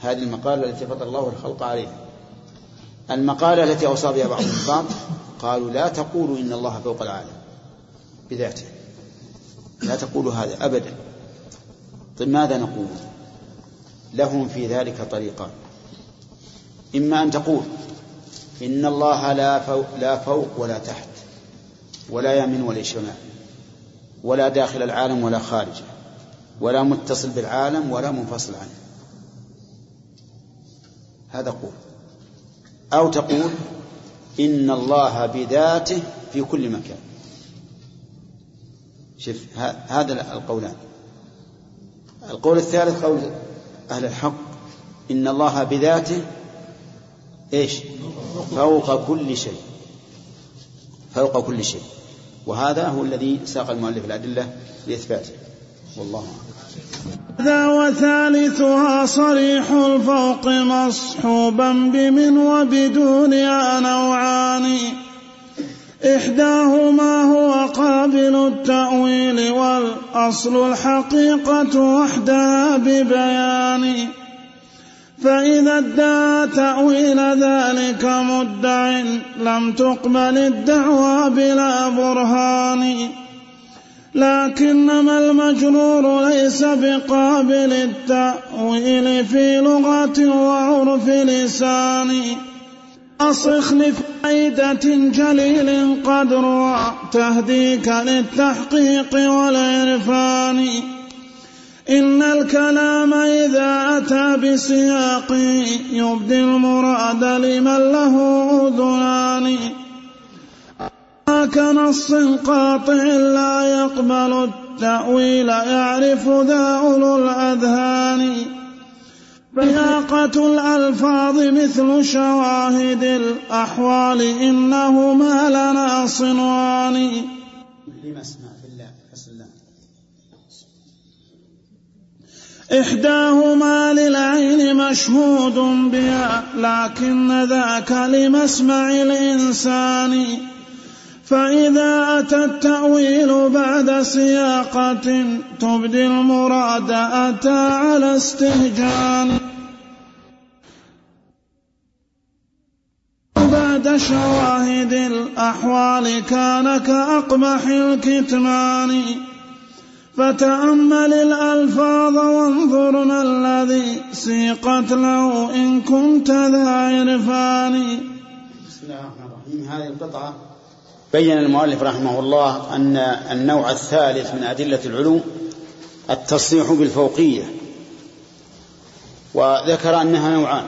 هذه المقالة التي فطر الله الخلق عليها. المقالة التي أوصى بها بعض النفاق قالوا لا تقولوا إن الله فوق العالم بذاته. لا تقولوا هذا أبدا. طيب ماذا نقول؟ لهم في ذلك طريقان إما أن تقول إن الله لا فوق, لا فوق ولا تحت ولا يمين ولا شمال. ولا داخل العالم ولا خارجه ولا متصل بالعالم ولا منفصل عنه. هذا قول. أو تقول إن الله بذاته في كل مكان. شوف هذا القولان. القول الثالث قول أهل الحق إن الله بذاته إيش؟ فوق كل شيء. فوق كل شيء. وهذا هو الذي ساق المؤلف الأدلة لإثباته. والله هذا وثالثها صريح الفوق مصحوبا بمن وبدونها نوعان. إحداهما هو قابل التأويل والأصل الحقيقة وحدها ببيان. فإذا ادعى تأويل ذلك مدع لم تقبل الدعوى بلا برهان. لكنما المجرور ليس بقابل التأويل في لغة وعرف لسان. أصخ لفائدة جليل قد روى تهديك للتحقيق والعرفان. إن الكلام إذا أتى بسياق يبدي المراد لمن له أذنان. كنص قاطع لا يقبل التأويل يعرف ذا أولو الأذهان. سياقة الألفاظ مثل شواهد الأحوال إنهما لنا صنوان إحداهما للعين مشهود بها لكن ذاك لمسمع الإنسان. فإذا أتى التأويل بعد سياقة تبدي المراد أتى على استهجان. بعد شواهد الأحوال كان كأقبح الكتمان. فتأمل الألفاظ وانظر ما الذي سيقت له إن كنت ذا عرفان. بسم الله الرحمن الرحيم. هذه القطعة بين المؤلف رحمه الله أن النوع الثالث من أدلة العلوم التصريح بالفوقية وذكر أنها نوعان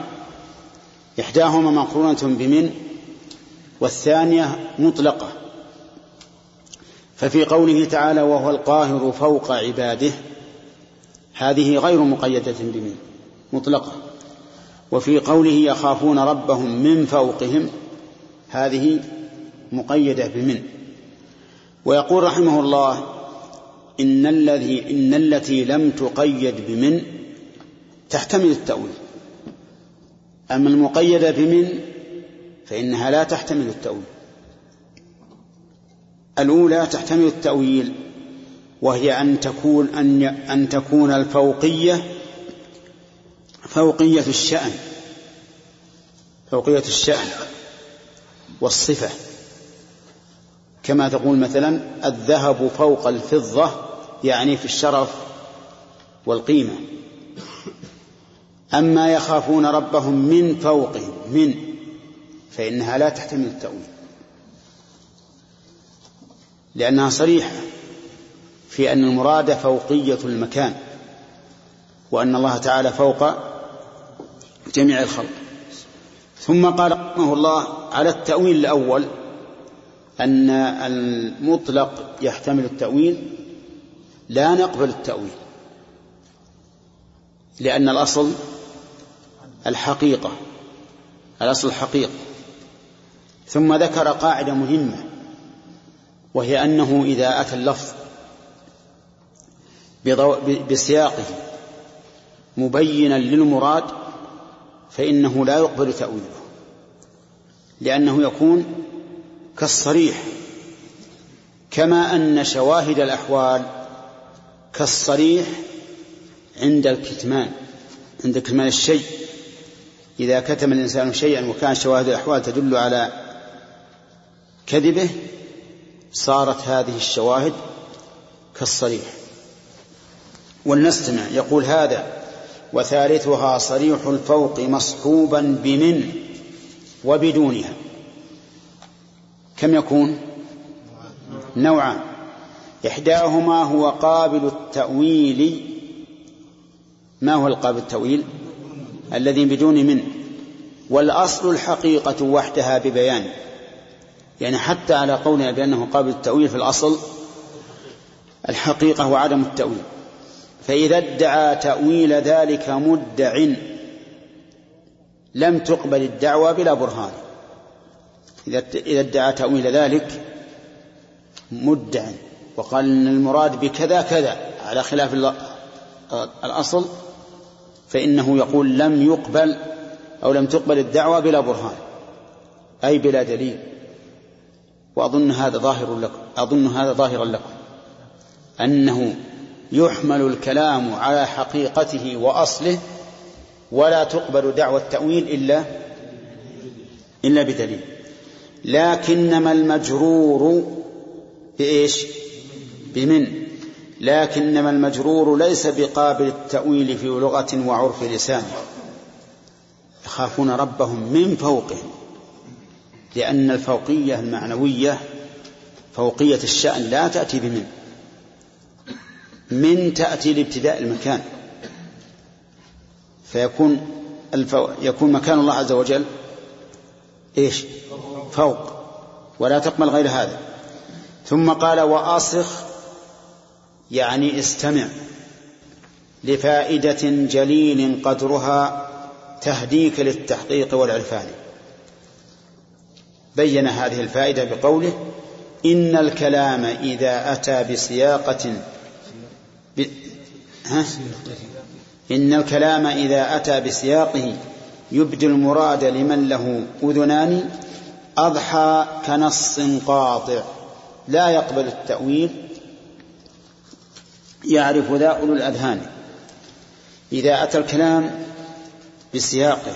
إحداهما مقرونة بمن والثانية مطلقة. ففي قوله تعالى وهو القاهر فوق عباده هذه غير مقيدة بمن؟ مطلقة. وفي قوله يخافون ربهم من فوقهم هذه مقيدة بمن؟ ويقول رحمه الله إن الذي إن التي لم تقيد بمن تحتمل التأويل. أما المقيدة بمن فإنها لا تحتمل التأويل. الأولى تحتمل التأويل وهي أن تكون أن أن تكون الفوقية فوقية الشأن فوقية الشأن والصفة. كما تقول مثلا الذهب فوق الفضة يعني في الشرف والقيمة. أما يخافون ربهم من فوقهم من فإنها لا تحتمل التأويل. لأنها صريحة في أن المراد فوقية المكان وأن الله تعالى فوق جميع الخلق. ثم قال رحمه الله على التأويل الأول أن المطلق يحتمل التأويل لا نقبل التأويل لأن الأصل الحقيقة الأصل الحقيقة. ثم ذكر قاعدة مهمة وهي أنه إذا أتى اللفظ بسياقه مبينا للمراد فإنه لا يقبل تأويله لأنه يكون كالصريح كما أن شواهد الأحوال كالصريح عند الكتمان عند كتمان الشيء. إذا كتم الإنسان شيئا وكان شواهد الأحوال تدل على كذبه صارت هذه الشواهد كالصريح. ولنستمع يقول هذا وثالثها صريح الفوق مصحوبا بمن وبدونها. كم يكون؟ نوعان. إحداهما هو قابل التأويل. ما هو القابل التأويل؟ الذي بدون من. والأصل الحقيقة وحدها ببيان. يعني حتى على قولنا بأنه قابل التأويل في الأصل الحقيقة وعدم التأويل. فإذا ادعى تأويل ذلك مدع لم تقبل الدعوى بلا برهان. إذا ادعى تأويل ذلك مدع. وقال إن المراد بكذا كذا على خلاف الأصل فإنه يقول لم يقبل أو لم تقبل الدعوة بلا برهان أي بلا دليل. وأظن هذا ظاهر لكم أظن هذا ظاهرا لكم. أنه يحمل الكلام على حقيقته وأصله ولا تقبل دعوى التأويل إلا إلا بدليل. لكنما المجرور بإيش؟ بمن؟ لكنما المجرور ليس بقابل التأويل في لغة وعرف لسان. يخافون ربهم من فوقهم. لأن الفوقية المعنوية فوقية الشأن لا تأتي بمن. من تأتي لابتداء المكان. فيكون الفو... يكون مكان الله عز وجل إيش؟ فوق. ولا تقبل غير هذا. ثم قال وأصخ يعني استمع لفائدة جليل قدرها تهديك للتحقيق والعرفان. بين هذه الفائدة بقوله إن الكلام إذا أتى بسياقة ب... ها؟ إن الكلام إذا أتى بسياقه يبدي المراد لمن له أذنان أضحى كنص قاطع لا يقبل التأويل يعرف ذا أولو الأذهان إذا أتى الكلام بسياقه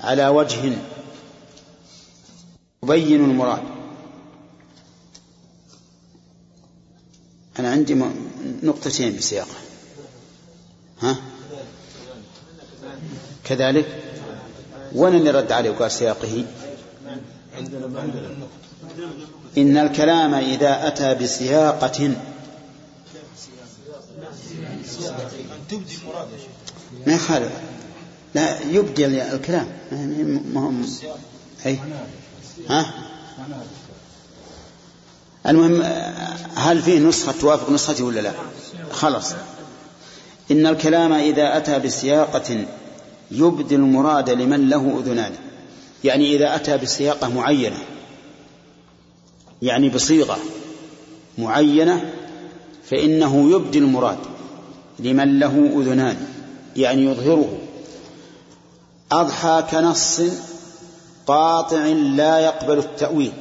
على وجه يبين المراد. أنا عندي نقطتين بسياقه ها؟ كذلك؟ وين اللي رد عليه وقال سياقه؟ إن الكلام إذا أتى بسياقة. ما يخالف. لا يبدي الكلام. ما هم أي. ها؟ المهم هل فيه نسخة توافق نسختي ولا لا؟ خلاص. إن الكلام إذا أتى بسياقة يبدي المراد لمن له أذنان. يعني إذا أتى بسياقة معينة يعني بصيغة معينة فإنه يبدي المراد لمن له أذنان يعني يظهره. أضحى كنص قاطع لا يقبل التأويل.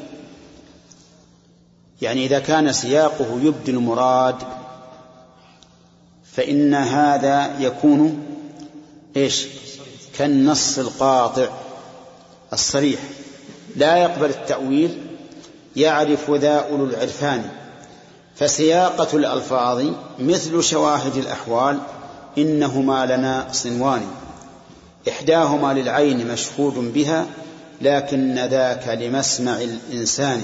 يعني إذا كان سياقه يبدي المراد فإن هذا يكون إيش؟ كالنص القاطع الصريح. لا يقبل التأويل يعرف ذا أولو العرفان. فسياقة الألفاظ مثل شواهد الأحوال إنهما لنا صنوان. إحداهما للعين مشهود بها لكن ذاك لمسمع الإنسان.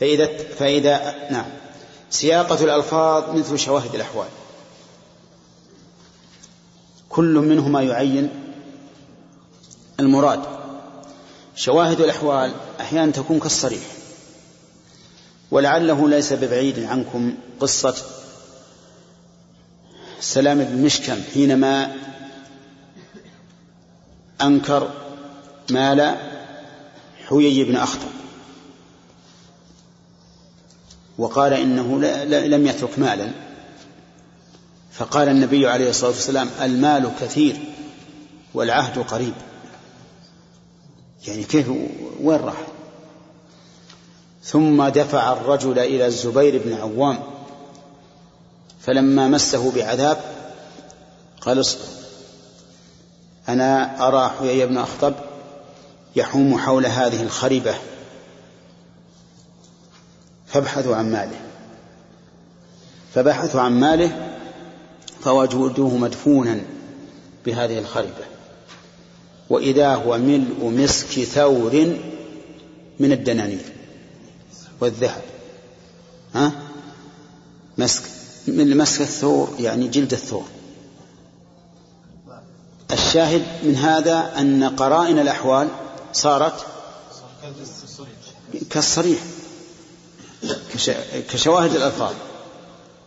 فإذا فإذا نعم. سياقة الألفاظ مثل شواهد الأحوال. كل منهما يعين المراد. شواهد الأحوال أحيانا تكون كالصريح. ولعله ليس ببعيد عنكم قصة سلام بن مشكم حينما أنكر مال حيي بن أخطب. وقال إنه لم يترك مالا. فقال النبي عليه الصلاة والسلام المال كثير والعهد قريب. يعني كيف وين راح؟ ثم دفع الرجل إلى الزبير بن عوام. فلما مسه بعذاب قال اصبر. أنا أرى حيي بن أخطب يحوم حول هذه الخربة فابحثوا عن ماله. فبحثوا عن ماله فوجدوه مدفونا بهذه الخربة وإذا هو ملء مسك ثور من الدنانير والذهب. ها؟ مسك من مسك الثور يعني جلد الثور. الشاهد من هذا أن قرائن الأحوال صارت كالصريح كشواهد الألفاظ.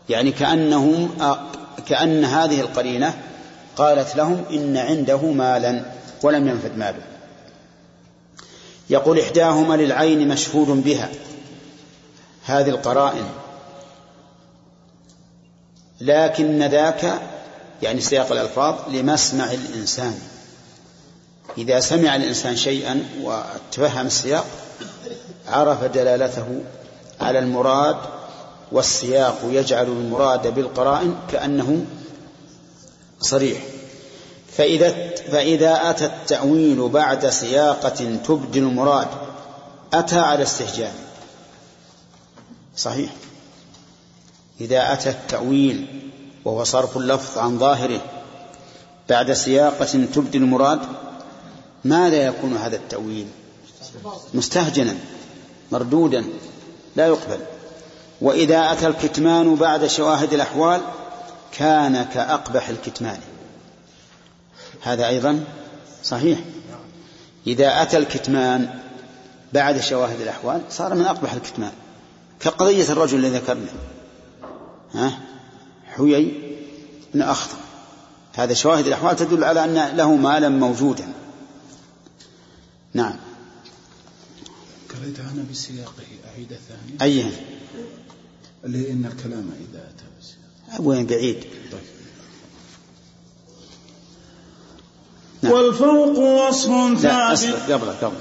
يعني كأنهم كأن هذه القرينة قالت لهم إن عنده مالا ولم ينفد ماله. يقول إحداهما للعين مشهود بها. هذه القرائن. لكن ذاك يعني سياق الألفاظ لمسمع الإنسان. إذا سمع الإنسان شيئا وتفهم السياق عرف دلالته على المراد والسياق يجعل المراد بالقرائن كأنه صريح. فإذا فإذا أتى التأويل بعد سياقة تبدي المراد أتى على استهجان. صحيح. إذا أتى التأويل وهو صرف اللفظ عن ظاهره بعد سياقة تبدي المراد ماذا يكون هذا التأويل؟ مستهجنا مردودا لا يقبل. وإذا أتى الكتمان بعد شواهد الأحوال كان كأقبح الكتمان. هذا أيضا صحيح. إذا أتى الكتمان بعد شواهد الأحوال صار من أقبح الكتمان. كقضية الرجل الذي ذكرنا. ها؟ حيي بن أخطر. هذا شواهد الأحوال تدل على أن له مالا موجودا. نعم. قريت أنا بسياقه أعيد ثانية أيها اللي إن الكلام إذا أتى بسياقه. وين؟ بعيد. طيب. نعم. والفوق وصف ثابت. قبل قبل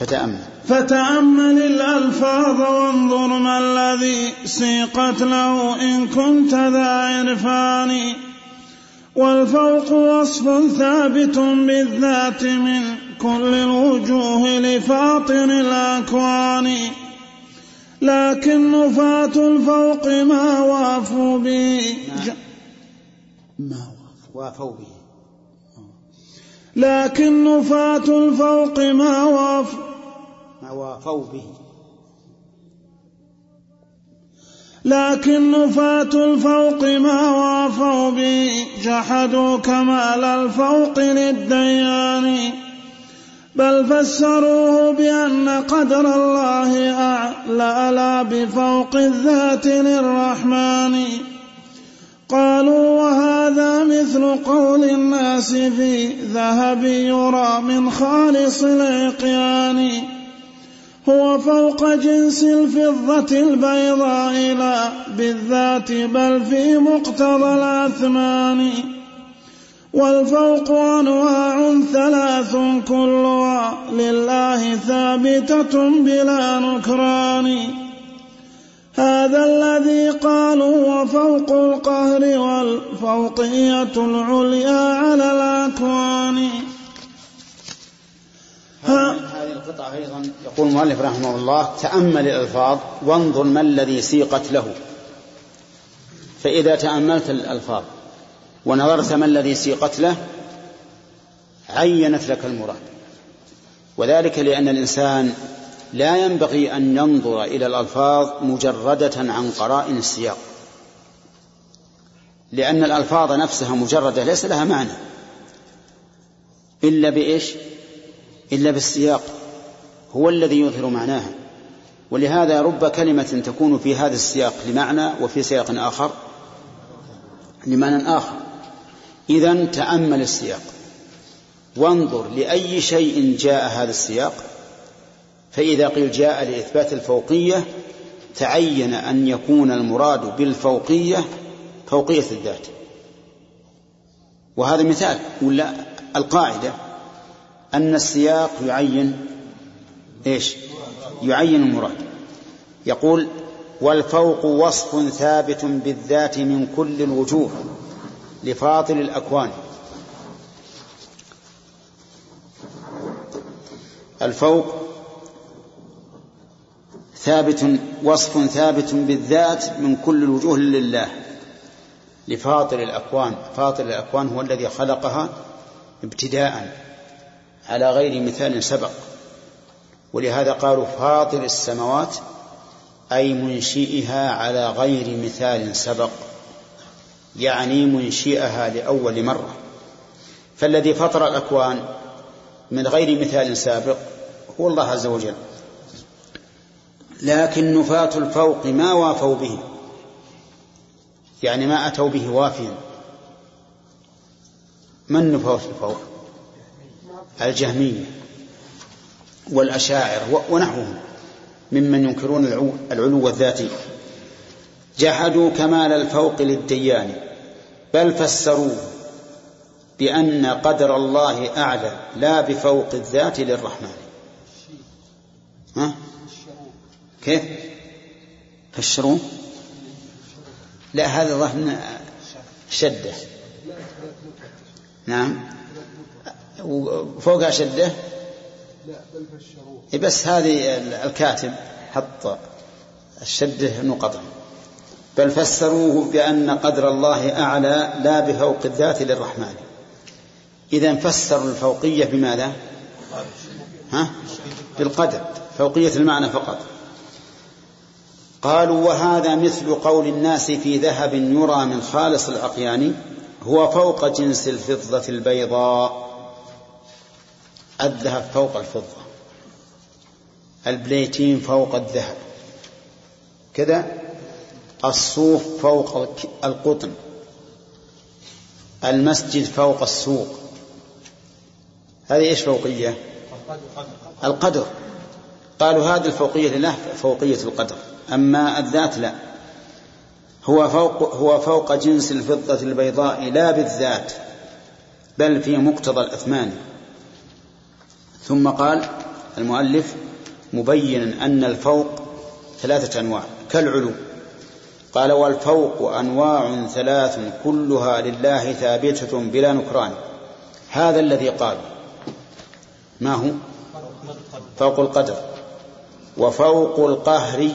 فتأمل. فتأمل الألفاظ وانظر ما الذي سيقت له إن كنت ذا عرفان. والفوق وصف ثابت بالذات من كل الوجوه لفاطر الأكوان. لكن نفاة الفوق ما وافوا به. ج- ما وافوا به. لكن نفاة الفوق ما وافوا. ما وافوا به. لكن نفاة الفوق ما وافوا به. جحدوا كمال الفوق للديان. بل فسروه بأن قدر الله أعلى بفوق الذات للرحمن. قالوا وهذا مثل قول الناس في ذهب يرى من خالص العقيان. هو فوق جنس الفضة البيضاء لا بالذات بل في مقتضى الأثمان. والفوق أنواع ثلاث كلها لله ثابتة بلا نكران. هذا الذي قالوا وفوق القهر والفوقية العليا على الأكوان. هذه القطعة أيضا يقول المؤلف رحمه الله تأمل الألفاظ وانظر ما الذي سيقت له. فإذا تأملت الألفاظ ونظرت ما الذي سيقت له عينت لك المراد. وذلك لأن الإنسان لا ينبغي أن ينظر إلى الألفاظ مجردة عن قرائن السياق. لأن الألفاظ نفسها مجردة ليس لها معنى. إلا بإيش؟ إلا بالسياق. هو الذي يظهر معناها. ولهذا رب كلمة تكون في هذا السياق لمعنى وفي سياق آخر لمعنى آخر. إذا تأمل السياق. وانظر لأي شيء جاء هذا السياق. فإذا قيل جاء لإثبات الفوقية تعين أن يكون المراد بالفوقية فوقية الذات. وهذا مثال ولا القاعدة أن السياق يعين إيش؟ يعين المراد. يقول والفوق وصف ثابت بالذات من كل الوجوه. لفاضل الأكوان. الفوق ثابت وصف ثابت بالذات من كل الوجوه لله. لفاطر الأكوان فاطر الأكوان هو الذي خلقها ابتداء على غير مثال سبق. ولهذا قالوا فاطر السماوات أي منشئها على غير مثال سبق. يعني منشئها لأول مرة. فالذي فطر الأكوان من غير مثال سابق هو الله عز وجل. لكن نفاة الفوق ما وافوا به يعني ما أتوا به وافيا. من نفاة الفوق؟ الجهمية والأشاعر ونحوهم ممن ينكرون العلو الذاتي جحدوا كمال الفوق للديان بل فسروه بأن قدر الله أعلى لا بفوق الذات للرحمن. ها؟ كيف؟ فسروه؟ لا هذا ظهر شدة. نعم. وفوقها شدة؟ فسروه بس هذه الكاتب حط الشدة نقطا بل فسروه بأن قدر الله أعلى لا بفوق الذات للرحمن. إذا فسروا الفوقية بماذا؟ ها؟ بالقدر فوقية المعنى فقط. قالوا وهذا مثل قول الناس في ذهب يرى من خالص العقيان هو فوق جنس الفضة البيضاء. الذهب فوق الفضة. البليتين فوق الذهب. كذا؟ الصوف فوق القطن. المسجد فوق السوق. هذه إيش فوقية؟ القدر. قالوا هذه الفوقية لله فوقية القدر. أما الذات لا. هو فوق هو فوق جنس الفضة البيضاء لا بالذات بل في مقتضى الأثمان. ثم قال المؤلف مبينا أن الفوق ثلاثة أنواع كالعلو. قال والفوق أنواع ثلاث كلها لله ثابتة بلا نكران. هذا الذي قال. ما هو؟ فوق القدر. وفوق القهر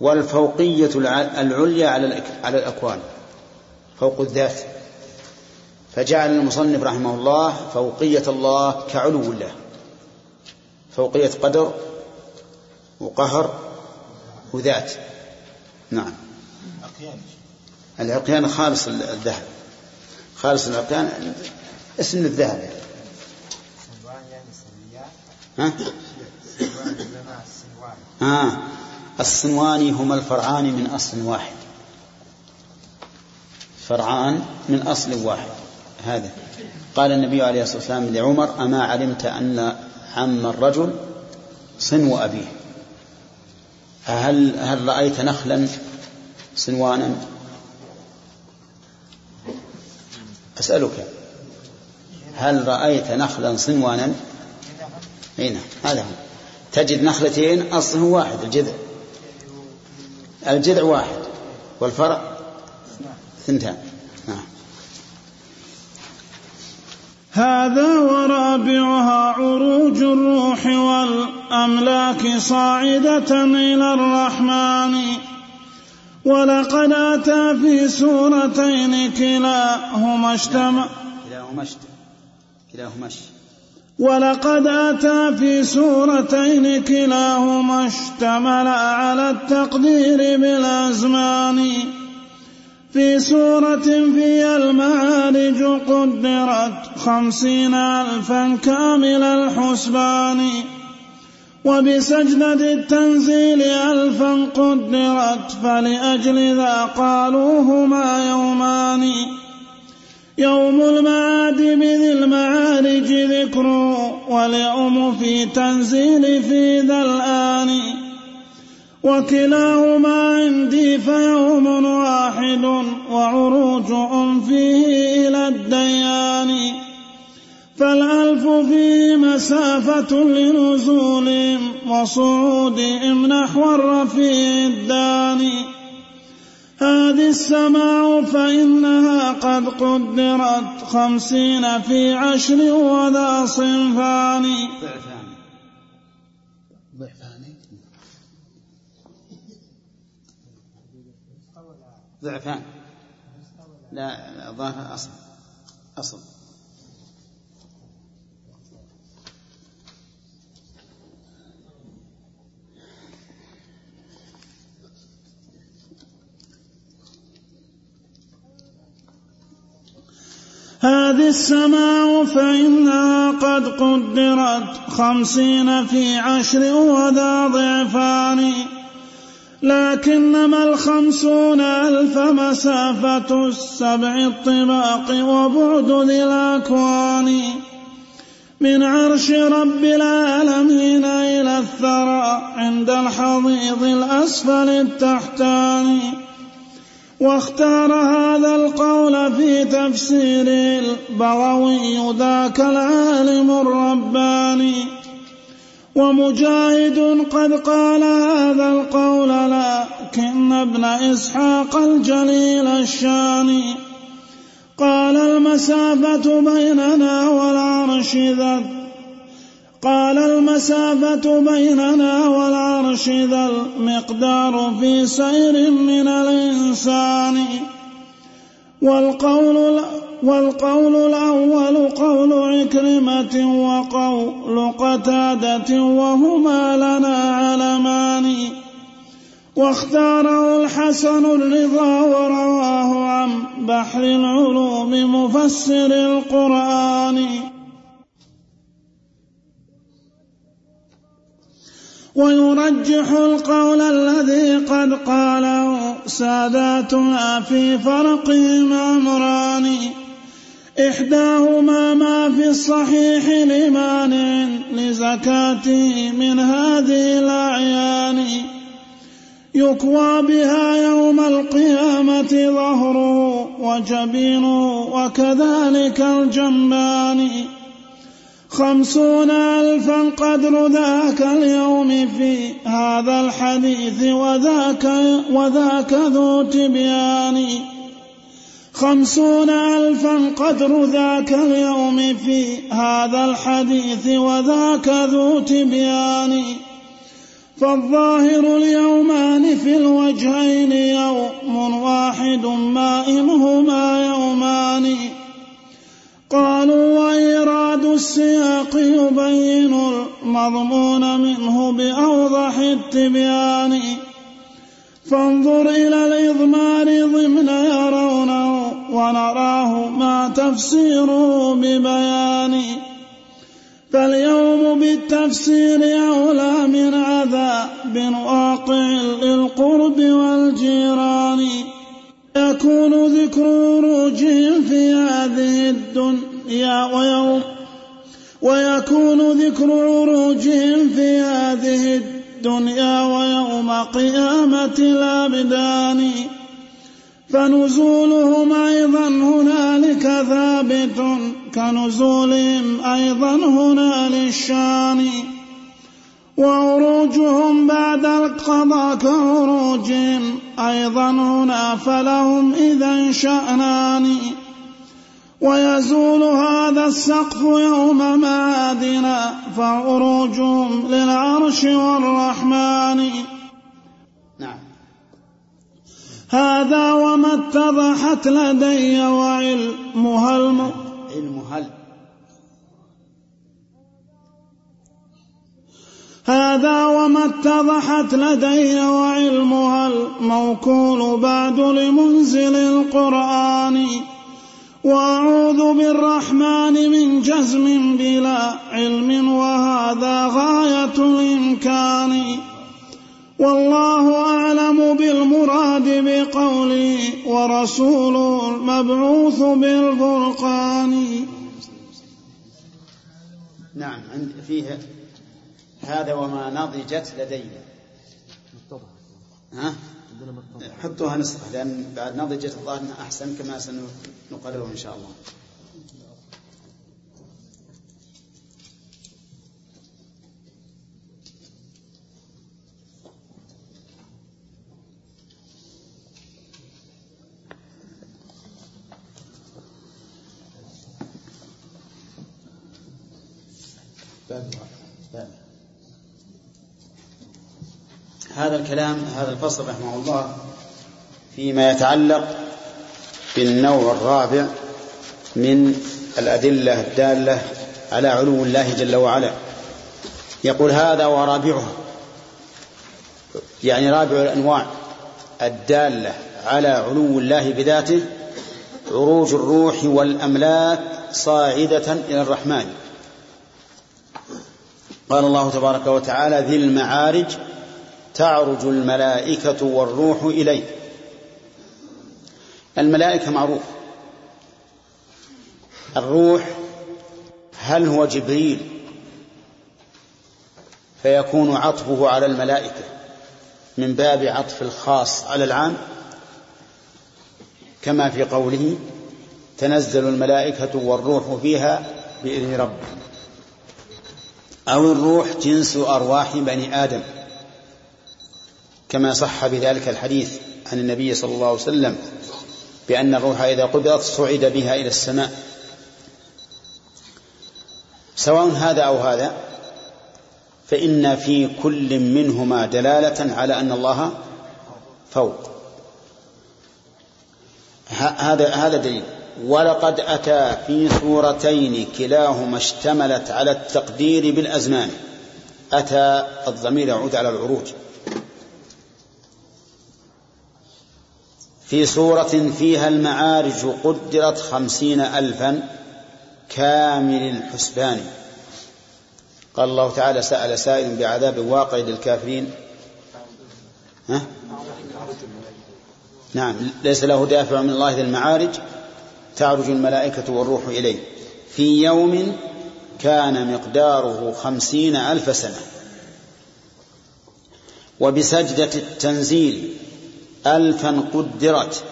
والفوقية العليا على على الأكوان. فوق الذات. فجعل المصنف رحمه الله فوقية الله كعلو الله فوقية قدر وقهر وذات. نعم. العقيان. خالص الذهب. خالص العقيان. اسم الذهب. ها؟ آه. الصنوان هما الفرعان من أصل واحد. فرعان من أصل واحد. هذا. قال النبي عليه الصلاة والسلام لعمر أما علمت أن عم الرجل صنو أبيه؟ هل هل رأيت نخلا صنوانا أسألك هل رأيت نخلا صنوانا هنا هذا هو. تجد نخلتين أصله واحد الجذع. الجذع واحد والفرع ثنتان. نعم. هذا ورابعها عروج الروح والأملاك صاعدة إلى الرحمن. ولقد أتى في سورتين كلاهما اشتمل كلاهما كلاهما ولقد أتى في سورتين كلاهما اشتمل على التقدير بالأزمان. في سورة في المعارج قدرت خمسين ألفا كامل الحسبان. وبسجدة التنزيل ألفا قدرت فلأجل ذا قالوهما يومان. يوم المعاد بذي المعارج ذكر واليوم في تنزيل في ذا الآن. وكلاهما عندي فيوم واحد وعروج فيه إلى الديان. فالألف فيه مسافة لنزولهم وصعودهم نحو الرفيع الداني. هذه السماء فإنها قد قدرت خمسين في عشر وذا صنفان. ضعفان ضعفان لا الظاهر أصل. أصل. هذه السماء فإنها قد قدرت خمسين في عشر وذا ضعفان لكنما الخمسون ألف مسافة السبع الطباق وبعد ذي الأكوان. من عرش رب العالمين إلى الثرى عند الحضيض الأسفل التحتاني واختار هذا القول في تفسير البغوي ذاك العالم الرباني. ومجاهد قد قال هذا القول لكن ابن إسحاق الجليل الشاني قال المسافة بيننا والعرش ذا قال المسافة بيننا والعرش ذا المقدار في سير من الإنسان. والقول والقول الأول قول عكرمة وقول قتادة وهما لنا علمان. واختاره الحسن الرضا ورواه عن بحر العلوم مفسر القرآن. ويرجح القول الذي قد قاله ساداتنا في فرقهم أمران إحداهما ما في الصحيح لمانع لزكاته من هذه الأعيان. يكوى بها يوم القيامة ظهره وجبينه وكذلك الجنبان. خمسون ألفا قدر ذاك اليوم في هذا الحديث وذاك, وذاك ذو تبيان. خمسون ألفا قدر ذاك اليوم في هذا الحديث وذاك ذو تبيان. فالظاهر اليومان في الوجهين يوم واحد ما إنهما يومان. قالوا وإيراد السياق يبين المضمون منه بأوضح التبيان. فانظر إلى الإضمار ضمن يرونه ونراه ما تفسيره ببيان. فاليوم بالتفسير أولى من عذاب واقع للقرب والجيران. يكون ذكر عروجهم في هذه الدنيا. ويوم ويكون ذكر عروجهم في هذه الدنيا ويوم قيامة الأبدان. فنزولهم أيضا هنالك ثابت كنزولهم أيضا هنا للشان وعروجهم بعد القضاء كعروجهم أيضا هنا فلهم إذا شأنان. ويزول هذا السقف يوم معادنا فعروجهم للعرش والرحمن. نعم. هذا وما اتضحت لدي وعلمها الم... هل هذا وما اتضحت لدي وعلمها الموكول بعد لمنزل القرآن. وأعوذ بالرحمن من جزم بلا علم وهذا غاية الإمكان. والله أعلم بالمراد بقوله ورسول المبعوث بالفرقان. نعم عند فيه هذا وما نضجت لدي ها؟ حطوها نسخة لأن بعد نضجت الظاهر أحسن كما سنقرره إن شاء الله. الكلام هذا الفصل رحمه الله فيما يتعلق بالنوع الرابع من الأدلة الدالة على علو الله جل وعلا. يقول هذا ورابعها يعني رابع الأنواع الدالة على علو الله بذاته عروج الروح والأملاك صاعدة إلى الرحمن. قال الله تبارك وتعالى ذي المعارج تعرج الملائكة والروح إليه الملائكة معروف. الروح هل هو جبريل؟ فيكون عطفه على الملائكة من باب عطف الخاص على العام. كما في قوله تنزل الملائكة والروح فيها بإذن ربهم أو الروح جنس أرواح بني آدم. كما صح بذلك الحديث عن النبي صلى الله عليه وسلم بأن الروح إذا قبضت صعد بها إلى السماء. سواء هذا أو هذا فإن في كل منهما دلالة على أن الله فوق. هذا هذا دليل. ولقد أتى في سورتين كلاهما اشتملت على التقدير بالأزمان. أتى الضمير يعود على العروج. في سورة فيها المعارج قدرت خمسين ألفا كامل الحسبان. قال الله تعالى سأل سائل بعذاب واقع للكافرين. ها؟ نعم ليس له دافع من الله ذي المعارج تعرج الملائكة والروح إليه. في يوم كان مقداره خمسين ألف سنة. وبسجدة التنزيل ألفا قدرت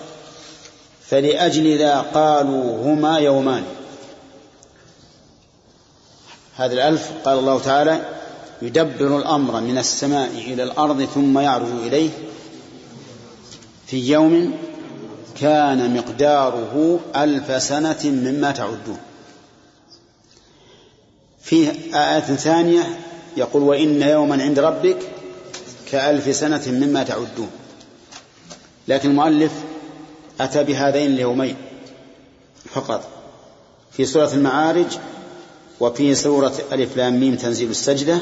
فلأجل ذا قالوا هما يومان. هذا الألف قال الله تعالى يدبر الأمر من السماء إلى الأرض ثم يعرج إليه. في يوم كان مقداره ألف سنة مما تعدون. في آية ثانية يقول وإن يوما عند ربك كألف سنة مما تعدون. لكن المؤلف أتى بهذين اليومين فقط في سورة المعارج وفي سورة ألف لام ميم تنزيل السجدة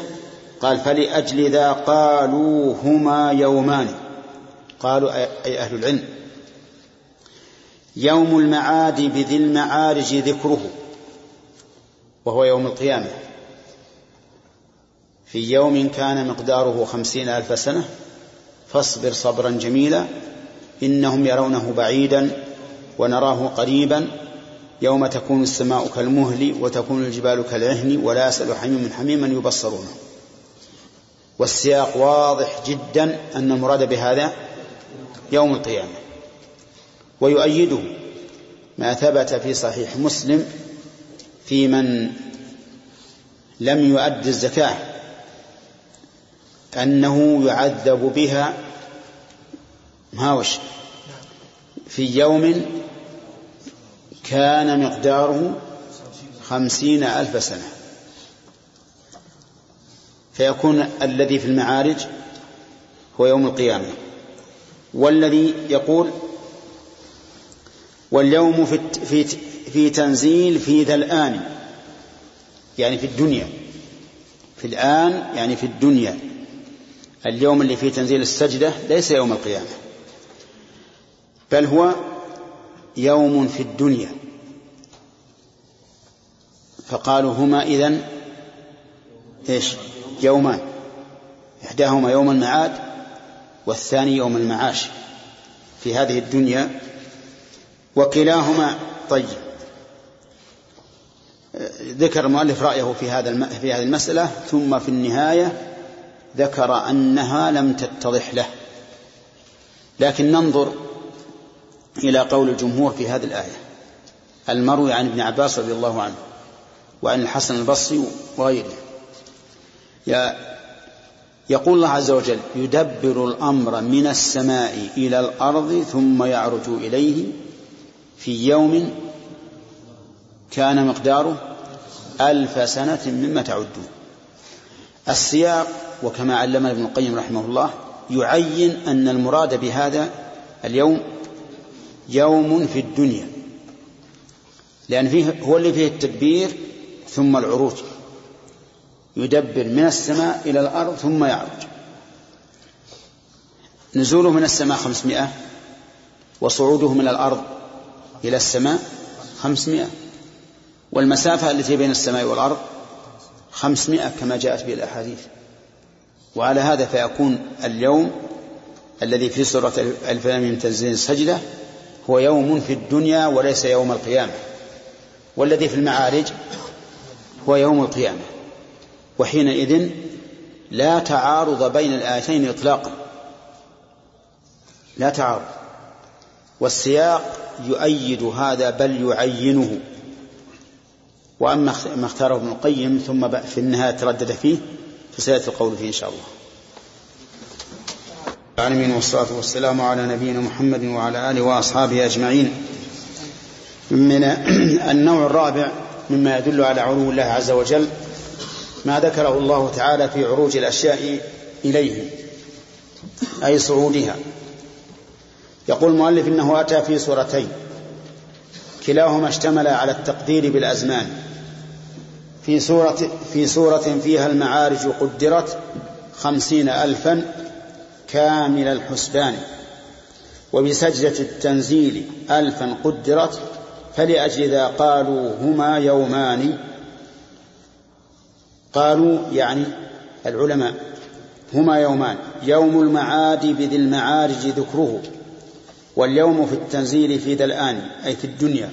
قال فلأجل ذا قالوا هما يومان قالوا أي أهل العلم. يوم المعاد بذي المعارج ذكره وهو يوم القيامة. في يوم كان مقداره خمسين ألف سنة فاصبر صبرا جميلا. إنهم يرونه بعيدا ونراه قريبا يوم تكون السماء كالمهل وتكون الجبال كالعهن ولا يسأل حميم حميما يبصرونه. والسياق واضح جدا أن المراد بهذا يوم القيامة. ويؤيده ما ثبت في صحيح مسلم في من لم يؤد الزكاة أنه يعذب بها هاوش في يوم كان مقداره خمسين ألف سنة. فيكون الذي في المعارج هو يوم القيامة. والذي يقول واليوم في في في تنزيل في ذا الآن يعني في الدنيا. في الآن يعني في الدنيا. اليوم اللي فيه تنزيل السجدة ليس يوم القيامة. بل هو يوم في الدنيا. فقالوا هما إذن إيش؟ يومان. إحداهما يوم المعاد والثاني يوم المعاش في هذه الدنيا وكلاهما طيب. ذكر المؤلف رأيه في هذا في هذه المسألة ثم في النهاية ذكر أنها لم تتضح له. لكن ننظر إلى قول الجمهور في هذه الآية. المروي عن ابن عباس رضي الله عنه وعن الحسن البصري وغيره. يقول الله عز وجل يدبر الأمر من السماء إلى الأرض ثم يعرج إليه في يوم كان مقداره ألف سنة مما تعدون. السياق وكما علمنا ابن القيم رحمه الله يعين أن المراد بهذا اليوم يوم في الدنيا. لأن فيه هو اللي فيه التدبير ثم العروج. يدبر من السماء إلى الأرض ثم يعرج. نزوله من السماء خمسمائة وصعوده من الأرض إلى السماء خمسمائة. والمسافة التي بين السماء والأرض خمسمائة كما جاءت به الأحاديث. وعلى هذا فيكون اليوم الذي في سورة من تنزيل السجدة هو يوم في الدنيا وليس يوم القيامة. والذي في المعارج هو يوم القيامة. وحينئذ لا تعارض بين الآيتين إطلاقا. لا تعارض. والسياق يؤيد هذا بل يعينه. وأما ما اختاره ابن القيم ثم في النهاية تردد فيه فسيأتي القول فيه إن شاء الله. العالمين والصلاة والسلام على نبينا محمد وعلى آله وأصحابه أجمعين. من النوع الرابع مما يدل على علو الله عز وجل ما ذكره الله تعالى في عروج الأشياء إليه أي صعودها. يقول المؤلف إنه أتى في سورتين كلاهما اشتمل على التقدير بالأزمان. في سورة, في سورة فيها المعارج قدرت خمسين ألفا كامل الحسبان وبسجدة التنزيل ألفا قدرت فلأجل ذا قالوا هما يومان. قالوا يعني العلماء هما يومان يوم المعاد بذي المعارج ذكره واليوم في التنزيل في ذا الآن أي في الدنيا.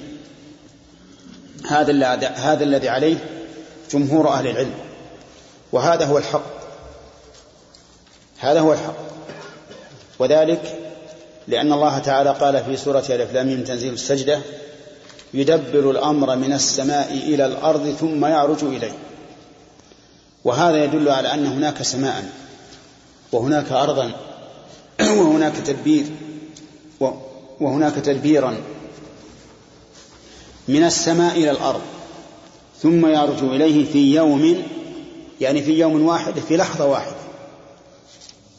هذا هذا الذي عليه جمهور أهل العلم وهذا هو الحق. هذا هو الحق. وذلك لأن الله تعالى قال في سورة ألف لام تنزيل السجدة يدبر الأمر من السماء إلى الأرض ثم يعرج إليه. وهذا يدل على أن هناك سماء وهناك أرضا وهناك تدبير وهناك تدبيرا من السماء إلى الأرض ثم يعرج إليه في يوم يعني في يوم واحد في لحظة واحدة.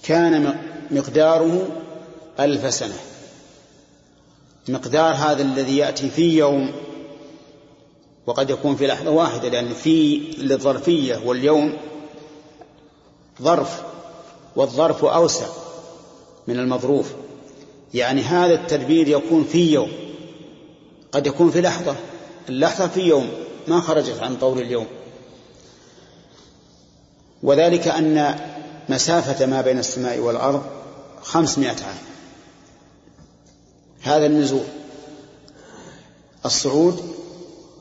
كان مقداره ألف سنة. مقدار هذا الذي يأتي في يوم وقد يكون في لحظة واحدة لأن في للظرفية واليوم ظرف والظرف أوسع من المظروف. يعني هذا التدبير يكون في يوم. قد يكون في لحظة. اللحظة في يوم ما خرجت عن طول اليوم. وذلك أن مسافة ما بين السماء والأرض خمسمائة عام. هذا النزول. الصعود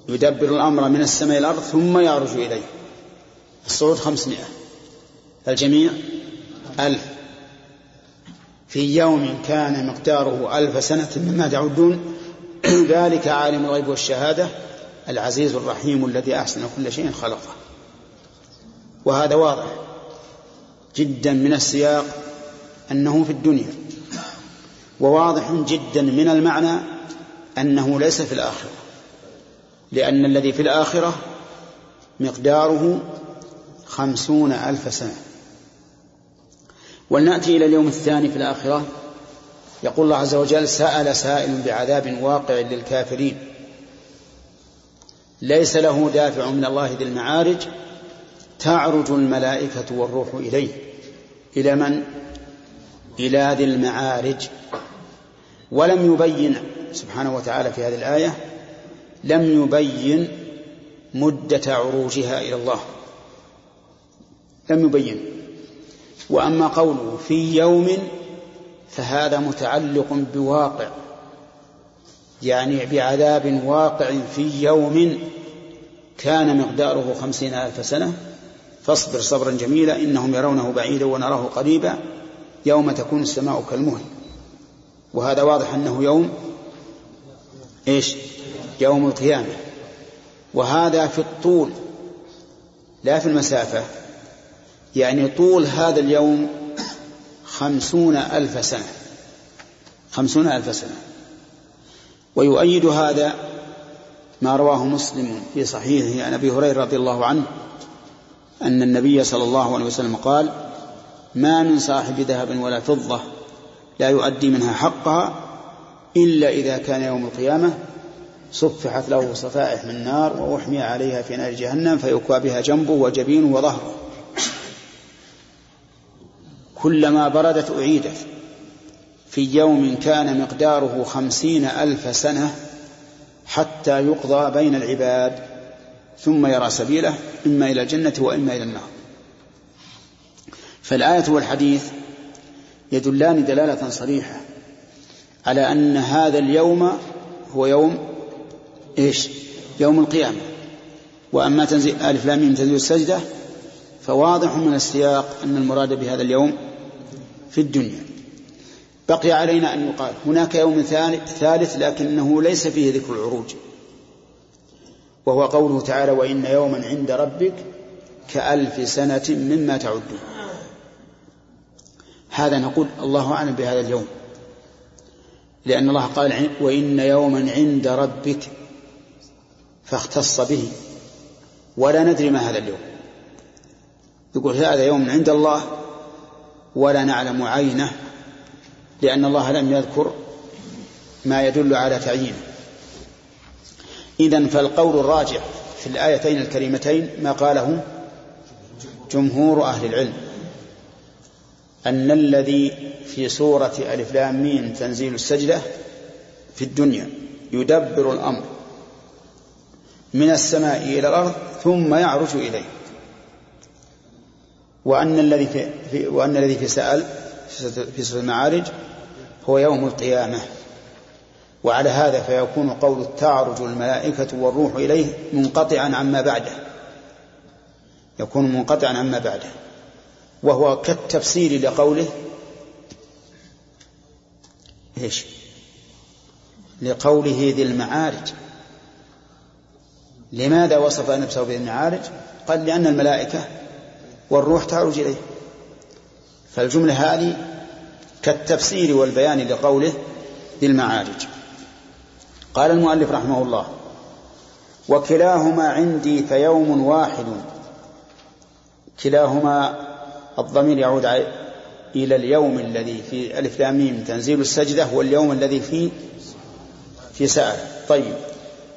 يدبر الأمر من السماء إلى الأرض ثم يعرج إليه. الصعود خمسمائة. الجميع ألف. في يوم كان مقداره ألف سنة مما تعدون ذلك عالم الغيب والشهادة العزيز الرحيم الذي أحسن كل شيء خلقه. وهذا واضح. جدا من السياق أنه في الدنيا وواضح جدا من المعنى أنه ليس في الآخرة لأن الذي في الآخرة مقداره خمسون ألف سنة. ولنأتي إلى اليوم الثاني في الآخرة يقول الله عز وجل سأل سائل بعذاب واقع للكافرين. ليس له دافع من الله ذي المعارج تعرج الملائكة والروح إليه. إلى من؟ إلى ذي المعارج. ولم يبين سبحانه وتعالى في هذه الآية لم يبين مدة عروجها إلى الله. لم يبين. وأما قوله في يوم فهذا متعلق بواقع. يعني بعذاب واقع في يوم كان مقداره خمسين ألف سنة فاصبر صبرا جميلا إنهم يرونه بعيدا ونراه قريبا يوم تكون السماء كالمهل. وهذا واضح أنه يوم إيش؟ يوم القيامة. وهذا في الطول لا في المسافة. يعني طول هذا اليوم خمسون ألف سنة. خمسون ألف سنة. ويؤيد هذا ما رواه مسلم في صحيحه عن أبي هريرة رضي الله عنه أن النبي صلى الله عليه وسلم قال ما من صاحب ذهب ولا فضة لا يؤدي منها حقها إلا إذا كان يوم القيامة صفحت له صفائح من نار وأحمي عليها في نار جهنم فيكوى بها جنبه وجبينه وظهره. كلما بردت أعيدت. في يوم كان مقداره خمسين ألف سنة حتى يقضى بين العباد. ثم يرى سبيله إما إلى الجنة وإما إلى النار. فالآية والحديث يدلان دلالة صريحة على أن هذا اليوم هو يوم إيش؟ يوم القيامة. وأما تنزيل ألف لام تنزيل السجدة فواضح من السياق أن المراد بهذا اليوم في الدنيا. بقي علينا أن يقال هناك يوم ثالث لكنه ليس فيه ذكر العروج. وهو قوله تعالى وإن يوما عند ربك كألف سنة مما تعدون. هذا نقول الله أعلم بهذا اليوم. لأن الله قال وإن يوما عند ربك فاختص به. ولا ندري ما هذا اليوم. يقول هذا يوم عند الله ولا نعلم عينه لأن الله لم يذكر ما يدل على تعيينه. إذن فالقول الراجع في الآيتين الكريمتين ما قاله جمهور أهل العلم أن الذي في سورة ألف لام تنزيل السجدة في الدنيا يدبر الأمر من السماء إلى الأرض ثم يعرج إليه. وأن الذي في وأن الذي في سأل في سورة المعارج هو يوم القيامة. وعلى هذا فيكون قول تعرج الملائكة والروح إليه منقطعا عما بعده. يكون منقطعا عما بعده. وهو كالتفسير لقوله إيش؟ لقوله ذي المعارج. لماذا وصف نفسه بذي المعارج؟ قال لأن الملائكة والروح تعرج إليه. فالجملة هذه كالتفسير والبيان لقوله ذي المعارج. قال المؤلف رحمه الله وكلاهما عندي فيوم واحد. كلاهما الضمير يعود إلى اليوم الذي في ألف لام تنزيل السجدة واليوم الذي في في سأل طيب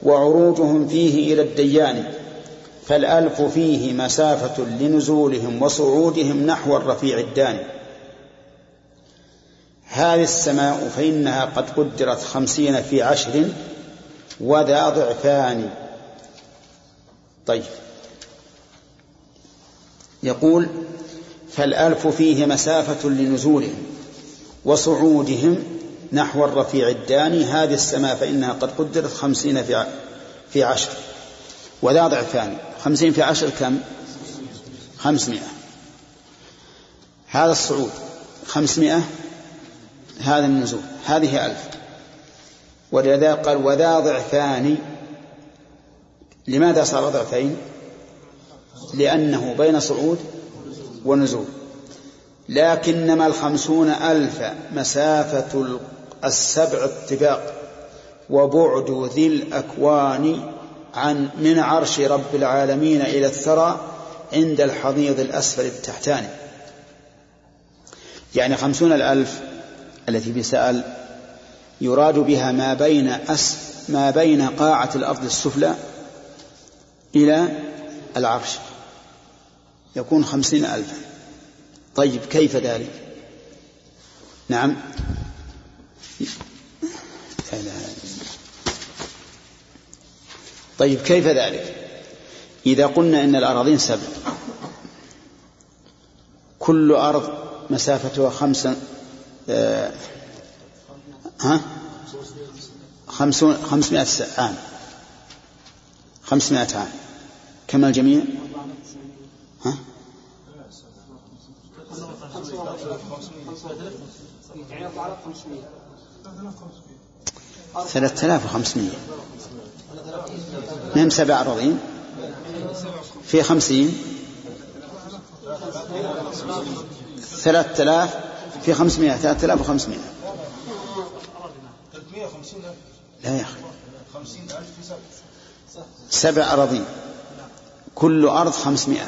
وعروجهم فيه إلى الديان فالألف فيه مسافة لنزولهم وصعودهم نحو الرفيع الداني هذه السماء فإنها قد قدرت خمسين في عشر وذا ضعفان. طيب. يقول فالألف فيه مسافة لنزولهم وصعودهم نحو الرفيع الداني هذه السماء فإنها قد قدرت خمسين في في عشر. وذا ضعفان. خمسين في عشر كم؟ خمسمائة. هذا الصعود. خمسمائة هذا النزول. هذه ألف. ولذا قال وذا ضعفان. لماذا صار ضعفين؟ لأنه بين صعود ونزول. لكنما الخمسون ألف مسافة السبع الطباق وبعد ذي الأكوان عن من عرش رب العالمين إلى الثرى عند الحضيض الأسفل التحتاني يعني خمسون الألف التي بسأل يراد بها ما بين أس ما بين قاعة الأرض السفلى إلى العرش. يكون خمسين ألفا طيب كيف ذلك؟ نعم. طيب كيف ذلك؟ إذا قلنا إن الأراضين سبع كل أرض مسافتها خمسة آه، ها؟ خمسون خمسمائة عام خمسمائة عام كما الجميع؟ ها؟ ثلاثة آلاف وخمسمائة. من سبع أراضين في خمسين. ثلاثة آلاف في خمسمائة ثلاثة آلاف وخمسمائة 350 ألف لا يا أخي. 50 ألف في سبع. أراضين. كل أرض خمسمائة.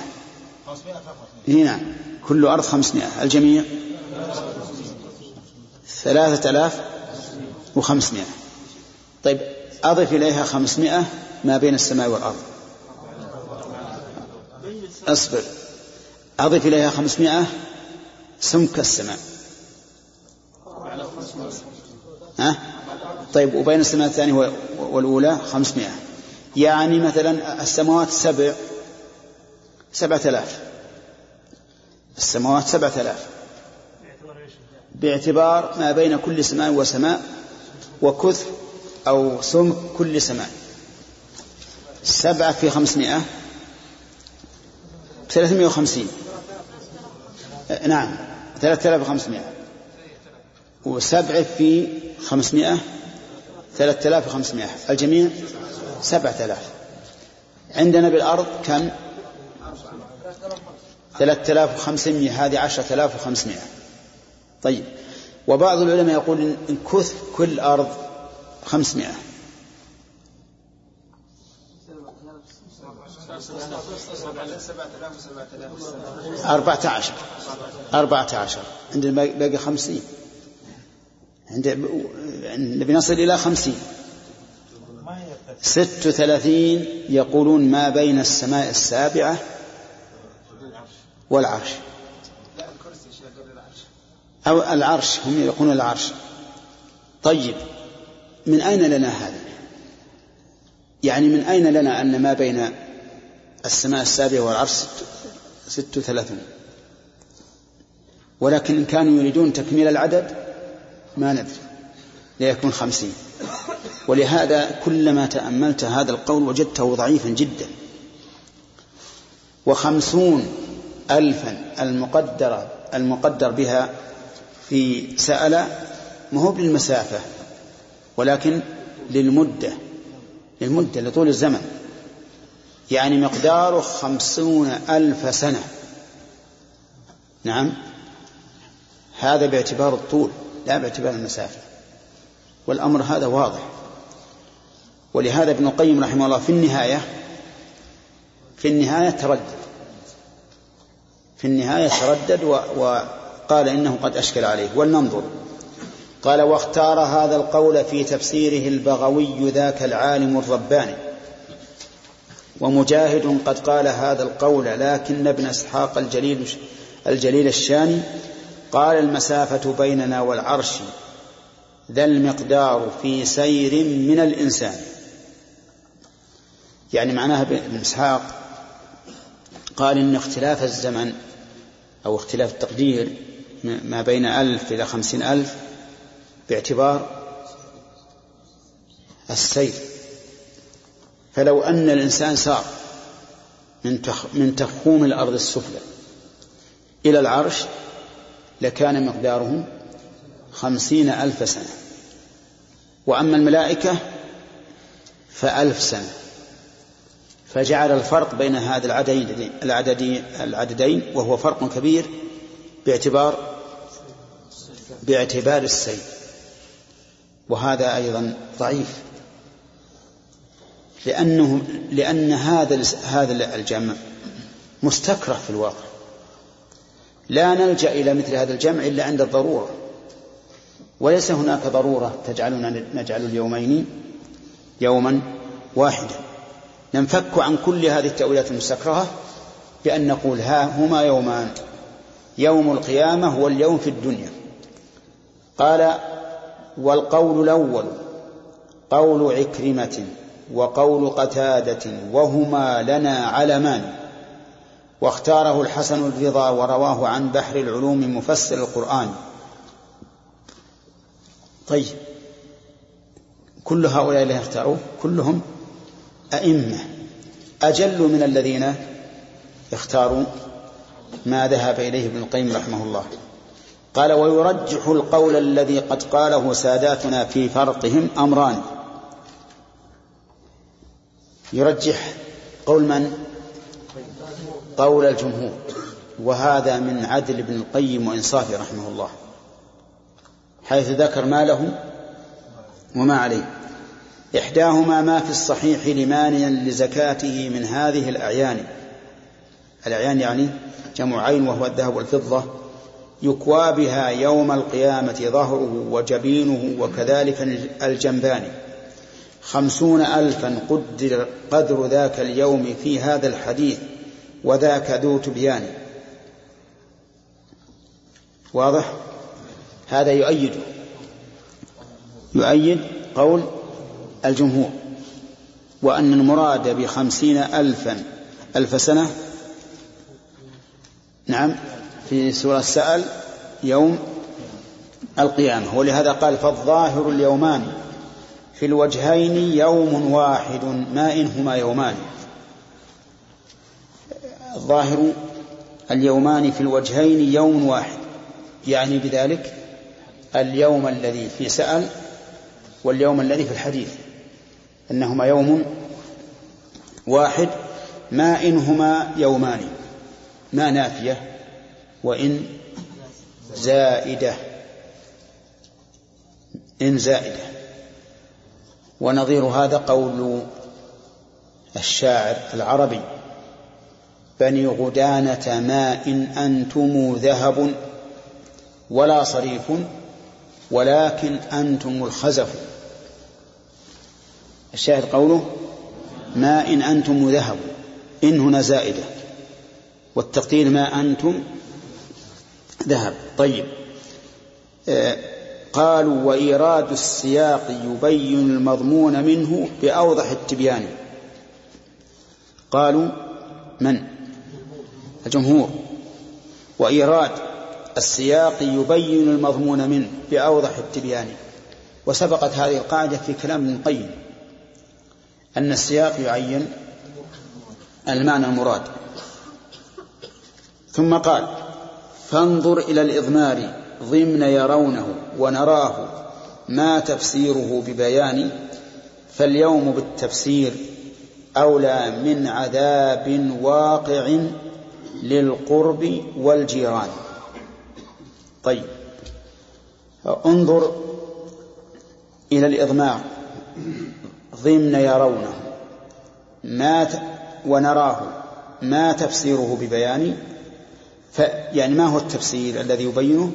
500 فقط. إيه نعم. كل أرض خمسمائة. الجميع؟ ثلاثة آلاف وخمسمائة. طيب أضف إليها خمسمائة ما بين السماء والأرض. أصبر. أضف إليها خمسمائة سمك السماء. ها؟ طيب وبين السماء الثانية والأولى خمسمائة. يعني مثلا السماوات سبع سبعة آلاف. السماوات سبعة آلاف. باعتبار ما بين كل سماء وسماء وكثر أو سمك كل سماء. سبعة في خمسمائة. ثلاثمائة وخمسين. نعم ثلاثة آلاف وخمسمائة. وسبعة في خمسمائة ثلاثة آلاف وخمسمائة. الجميع سبعة آلاف. عندنا بالأرض كم؟ ثلاثة آلاف وخمسمائة. هذه عشرة آلاف وخمسمائة. طيب. وبعض العلماء يقول إن كث كل أرض خمسمائة. أربعة عشر. أربعة عشر. عندنا باقي خمسين. عند نبي نصل إلى خمسين. ست وثلاثين يقولون ما بين السماء السابعة والعرش. أو العرش هم يقولون العرش. طيب من أين لنا هذا؟ يعني من أين لنا أن ما بين السماء السابعة والعرش ست وثلاثون؟ ولكن إن كانوا يريدون تكميل العدد ما ندري. ليكون خمسين. ولهذا كلما تأملت هذا القول وجدته ضعيفا جدا. وخمسون ألفا المقدرة المقدر بها في سأل ما هو بالمسافة ولكن للمدة للمدة لطول الزمن. يعني مقداره خمسون ألف سنة. نعم. هذا باعتبار الطول. لا باعتبار المسافة. والأمر هذا واضح. ولهذا ابن القيم رحمه الله في النهاية في النهاية تردد. في النهاية تردد وقال إنه قد أشكل عليه. ولننظر. قال واختار هذا القول في تفسيره البغوي ذاك العالم الرباني. ومجاهد قد قال هذا القول لكن ابن إسحاق الجليل الجليل الشاني قال المسافة بيننا والعرش ذا المقدار في سير من الإنسان. يعني معناها ابن إسحاق قال إن اختلاف الزمن أو اختلاف التقدير ما بين ألف إلى خمسين ألف باعتبار السير. فلو أن الإنسان سار من من تخوم الأرض السفلى إلى العرش لكان مقداره خمسين ألف سنة. وأما الملائكة فألف سنة. فجعل الفرق بين هذا العددين العددين العددين وهو فرق كبير باعتبار باعتبار السير وهذا أيضا ضعيف. لأنه لأن هذا هذا الجمع مستكره في الواقع. لا نلجأ إلى مثل هذا الجمع إلا عند الضرورة. وليس هناك ضرورة تجعلنا نجعل اليومين يوما واحدا. ننفك عن كل هذه التأويلات المستكرهة بأن نقول ها هما يومان. يوم القيامة هو اليوم في الدنيا. قال والقول الأول قول عكرمة وقول قتادة وهما لنا علمان. واختاره الحسن الرضا ورواه عن بحر العلوم مفسر القرآن. طيب. كل هؤلاء الذين اختاروه كلهم أئمة. أجل من الذين اختاروا ما ذهب إليه ابن القيم رحمه الله. قال ويرجح القول الذي قد قاله ساداتنا في فرقهم أمران. يرجح قول من؟ قول الجمهور وهذا من عدل ابن القيم وإنصافه رحمه الله. حيث ذكر ما له وما عليه. إحداهما ما في الصحيح لمانع لزكاته من هذه الأعيان. الأعيان يعني جمع عين وهو الذهب والفضة يكوى بها يوم القيامة ظهره وجبينه وكذلك الجنبان. خمسون ألفا قدر قدر ذاك اليوم في هذا الحديث. وذاك ذو تبيان. واضح؟ هذا يؤيد. يؤيد قول الجمهور. وأن المراد بخمسين ألفا ألف سنة نعم في سورة سأل يوم القيامة. ولهذا قال فالظاهر اليومان في الوجهين يوم واحد ما إنهما يومان. الظاهر اليومان في الوجهين يوم واحد. يعني بذلك اليوم الذي في سأل واليوم الذي في الحديث. أنهما يوم واحد ما إنهما يومان. ما نافية وإن زائدة. إن زائدة. ونظير هذا قول الشاعر العربي. بني غدانة ما إن أنتم ذهب ولا صريف ولكن أنتم الخزف. الشاهد قوله ما إن أنتم ذهب إن هنا زائدة. والتقدير ما أنتم ذهب. طيب. آه قالوا وإيراد السياق يبين المضمون منه بأوضح التبيان. قالوا من؟ الجمهور. وإيراد السياق يبين المضمون منه بأوضح التبيان. وسبقت هذه القاعدة في كلام ابن القيم أن السياق يعين المعنى المراد. ثم قال فانظر إلى الإضمار ضمن يرونه ونراه ما تفسيره ببيان فاليوم بالتفسير أولى من عذاب واقع للقرب والجيران. طيب. انظر إلى الإضمار ضمن يرونه. ما ونراه. ما تفسيره ببيان. يعني ما هو التفسير الذي يبينه؟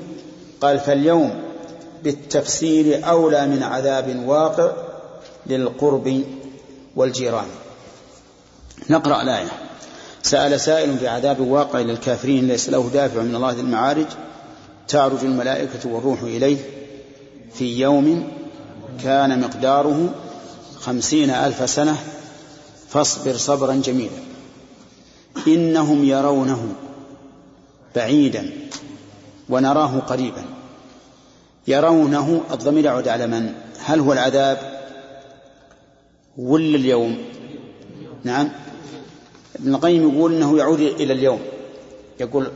قال فاليوم بالتفسير أولى من عذاب واقع للقرب والجيران. نقرأ الآية. سأل سائل بعذاب واقع للكافرين ليس له دافع من الله ذي المعارج. تعرج الملائكة والروح إليه في يوم كان مقداره خمسين ألف سنة. فاصبر صبرا جميلا. إنهم يرونه بعيدا ونراه قريبا. يرونه الضمير يعود على من؟ هل هو العذاب ولا اليوم؟ نعم. ابن القيم يقول إنه يعود إلى اليوم. يقول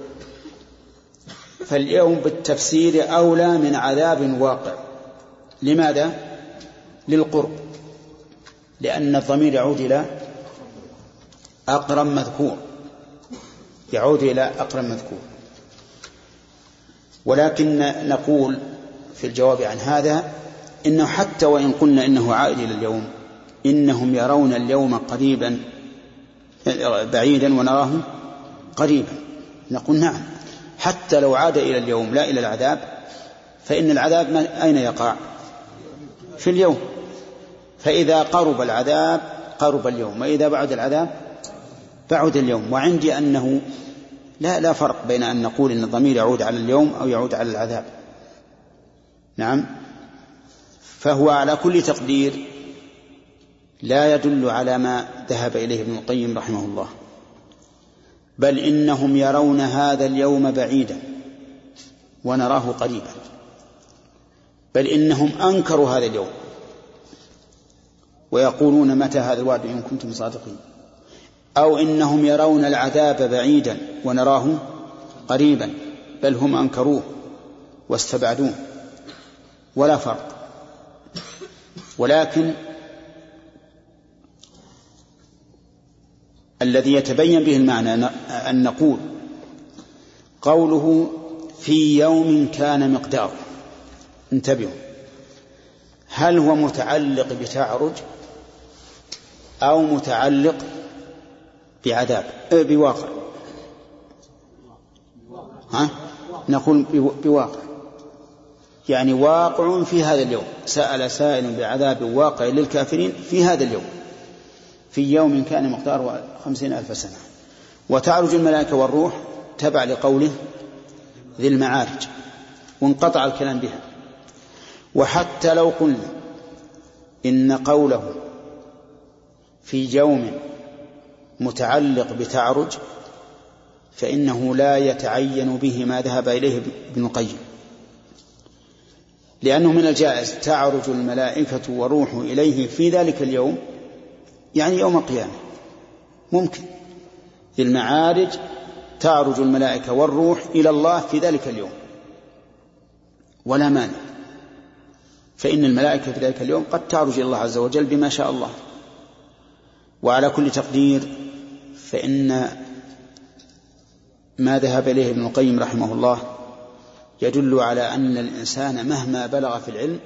فاليوم بالتفسير أولى من عذاب واقع. لماذا؟ للقرب. لأن الضمير يعود إلى أقرب مذكور. يعود إلى أقرب مذكور. ولكن نقول في الجواب عن هذا إنه حتى وإن قلنا إنه عائد إلى اليوم إنهم يرون اليوم قريبا بعيدا ونراه قريبا. نقول نعم. حتى لو عاد إلى اليوم لا إلى العذاب فإن العذاب أين يقع؟ في اليوم. فإذا قرب العذاب قرب اليوم. وإذا بعد العذاب بعد اليوم. وعندي أنه لا لا فرق بين أن نقول أن الضمير يعود على اليوم أو يعود على العذاب. نعم. فهو على كل تقدير لا يدل على ما ذهب إليه ابن القيم رحمه الله. بل إنهم يرون هذا اليوم بعيدا ونراه قريبا. بل إنهم أنكروا هذا اليوم ويقولون متى هذا الوعد إن كنتم صادقين. أو إنهم يرون العذاب بعيدا ونراه قريبا بل هم أنكروه واستبعدوه. ولا فرق. ولكن الذي يتبين به المعنى أن نقول قوله في يوم كان مقداره. انتبهوا. هل هو متعلق بتعرج أو متعلق بعذاب؟ إيه بواقع. ها؟ نقول بواقع. يعني واقع في هذا اليوم. سأل سائل بعذاب واقع للكافرين في هذا اليوم. في يوم كان مقداره خمسين ألف سنة. وتعرج الملائكة والروح تبع لقوله ذي المعارج وانقطع الكلام بها. وحتى لو قلنا إن قوله في يوم متعلق بتعرج فإنه لا يتعين به ما ذهب إليه ابن القيم. لأنه من الجائز تعرج الملائكة وروح إليه في ذلك اليوم يعني يوم القيامة. ممكن. في المعارج تعرج الملائكة والروح إلى الله في ذلك اليوم. ولا مانع. فإن الملائكة في ذلك اليوم قد تعرج إلى الله عز وجل بما شاء الله. وعلى كل تقدير فإن ما ذهب إليه ابن القيم رحمه الله يدل على أن الإنسان مهما بلغ في العلم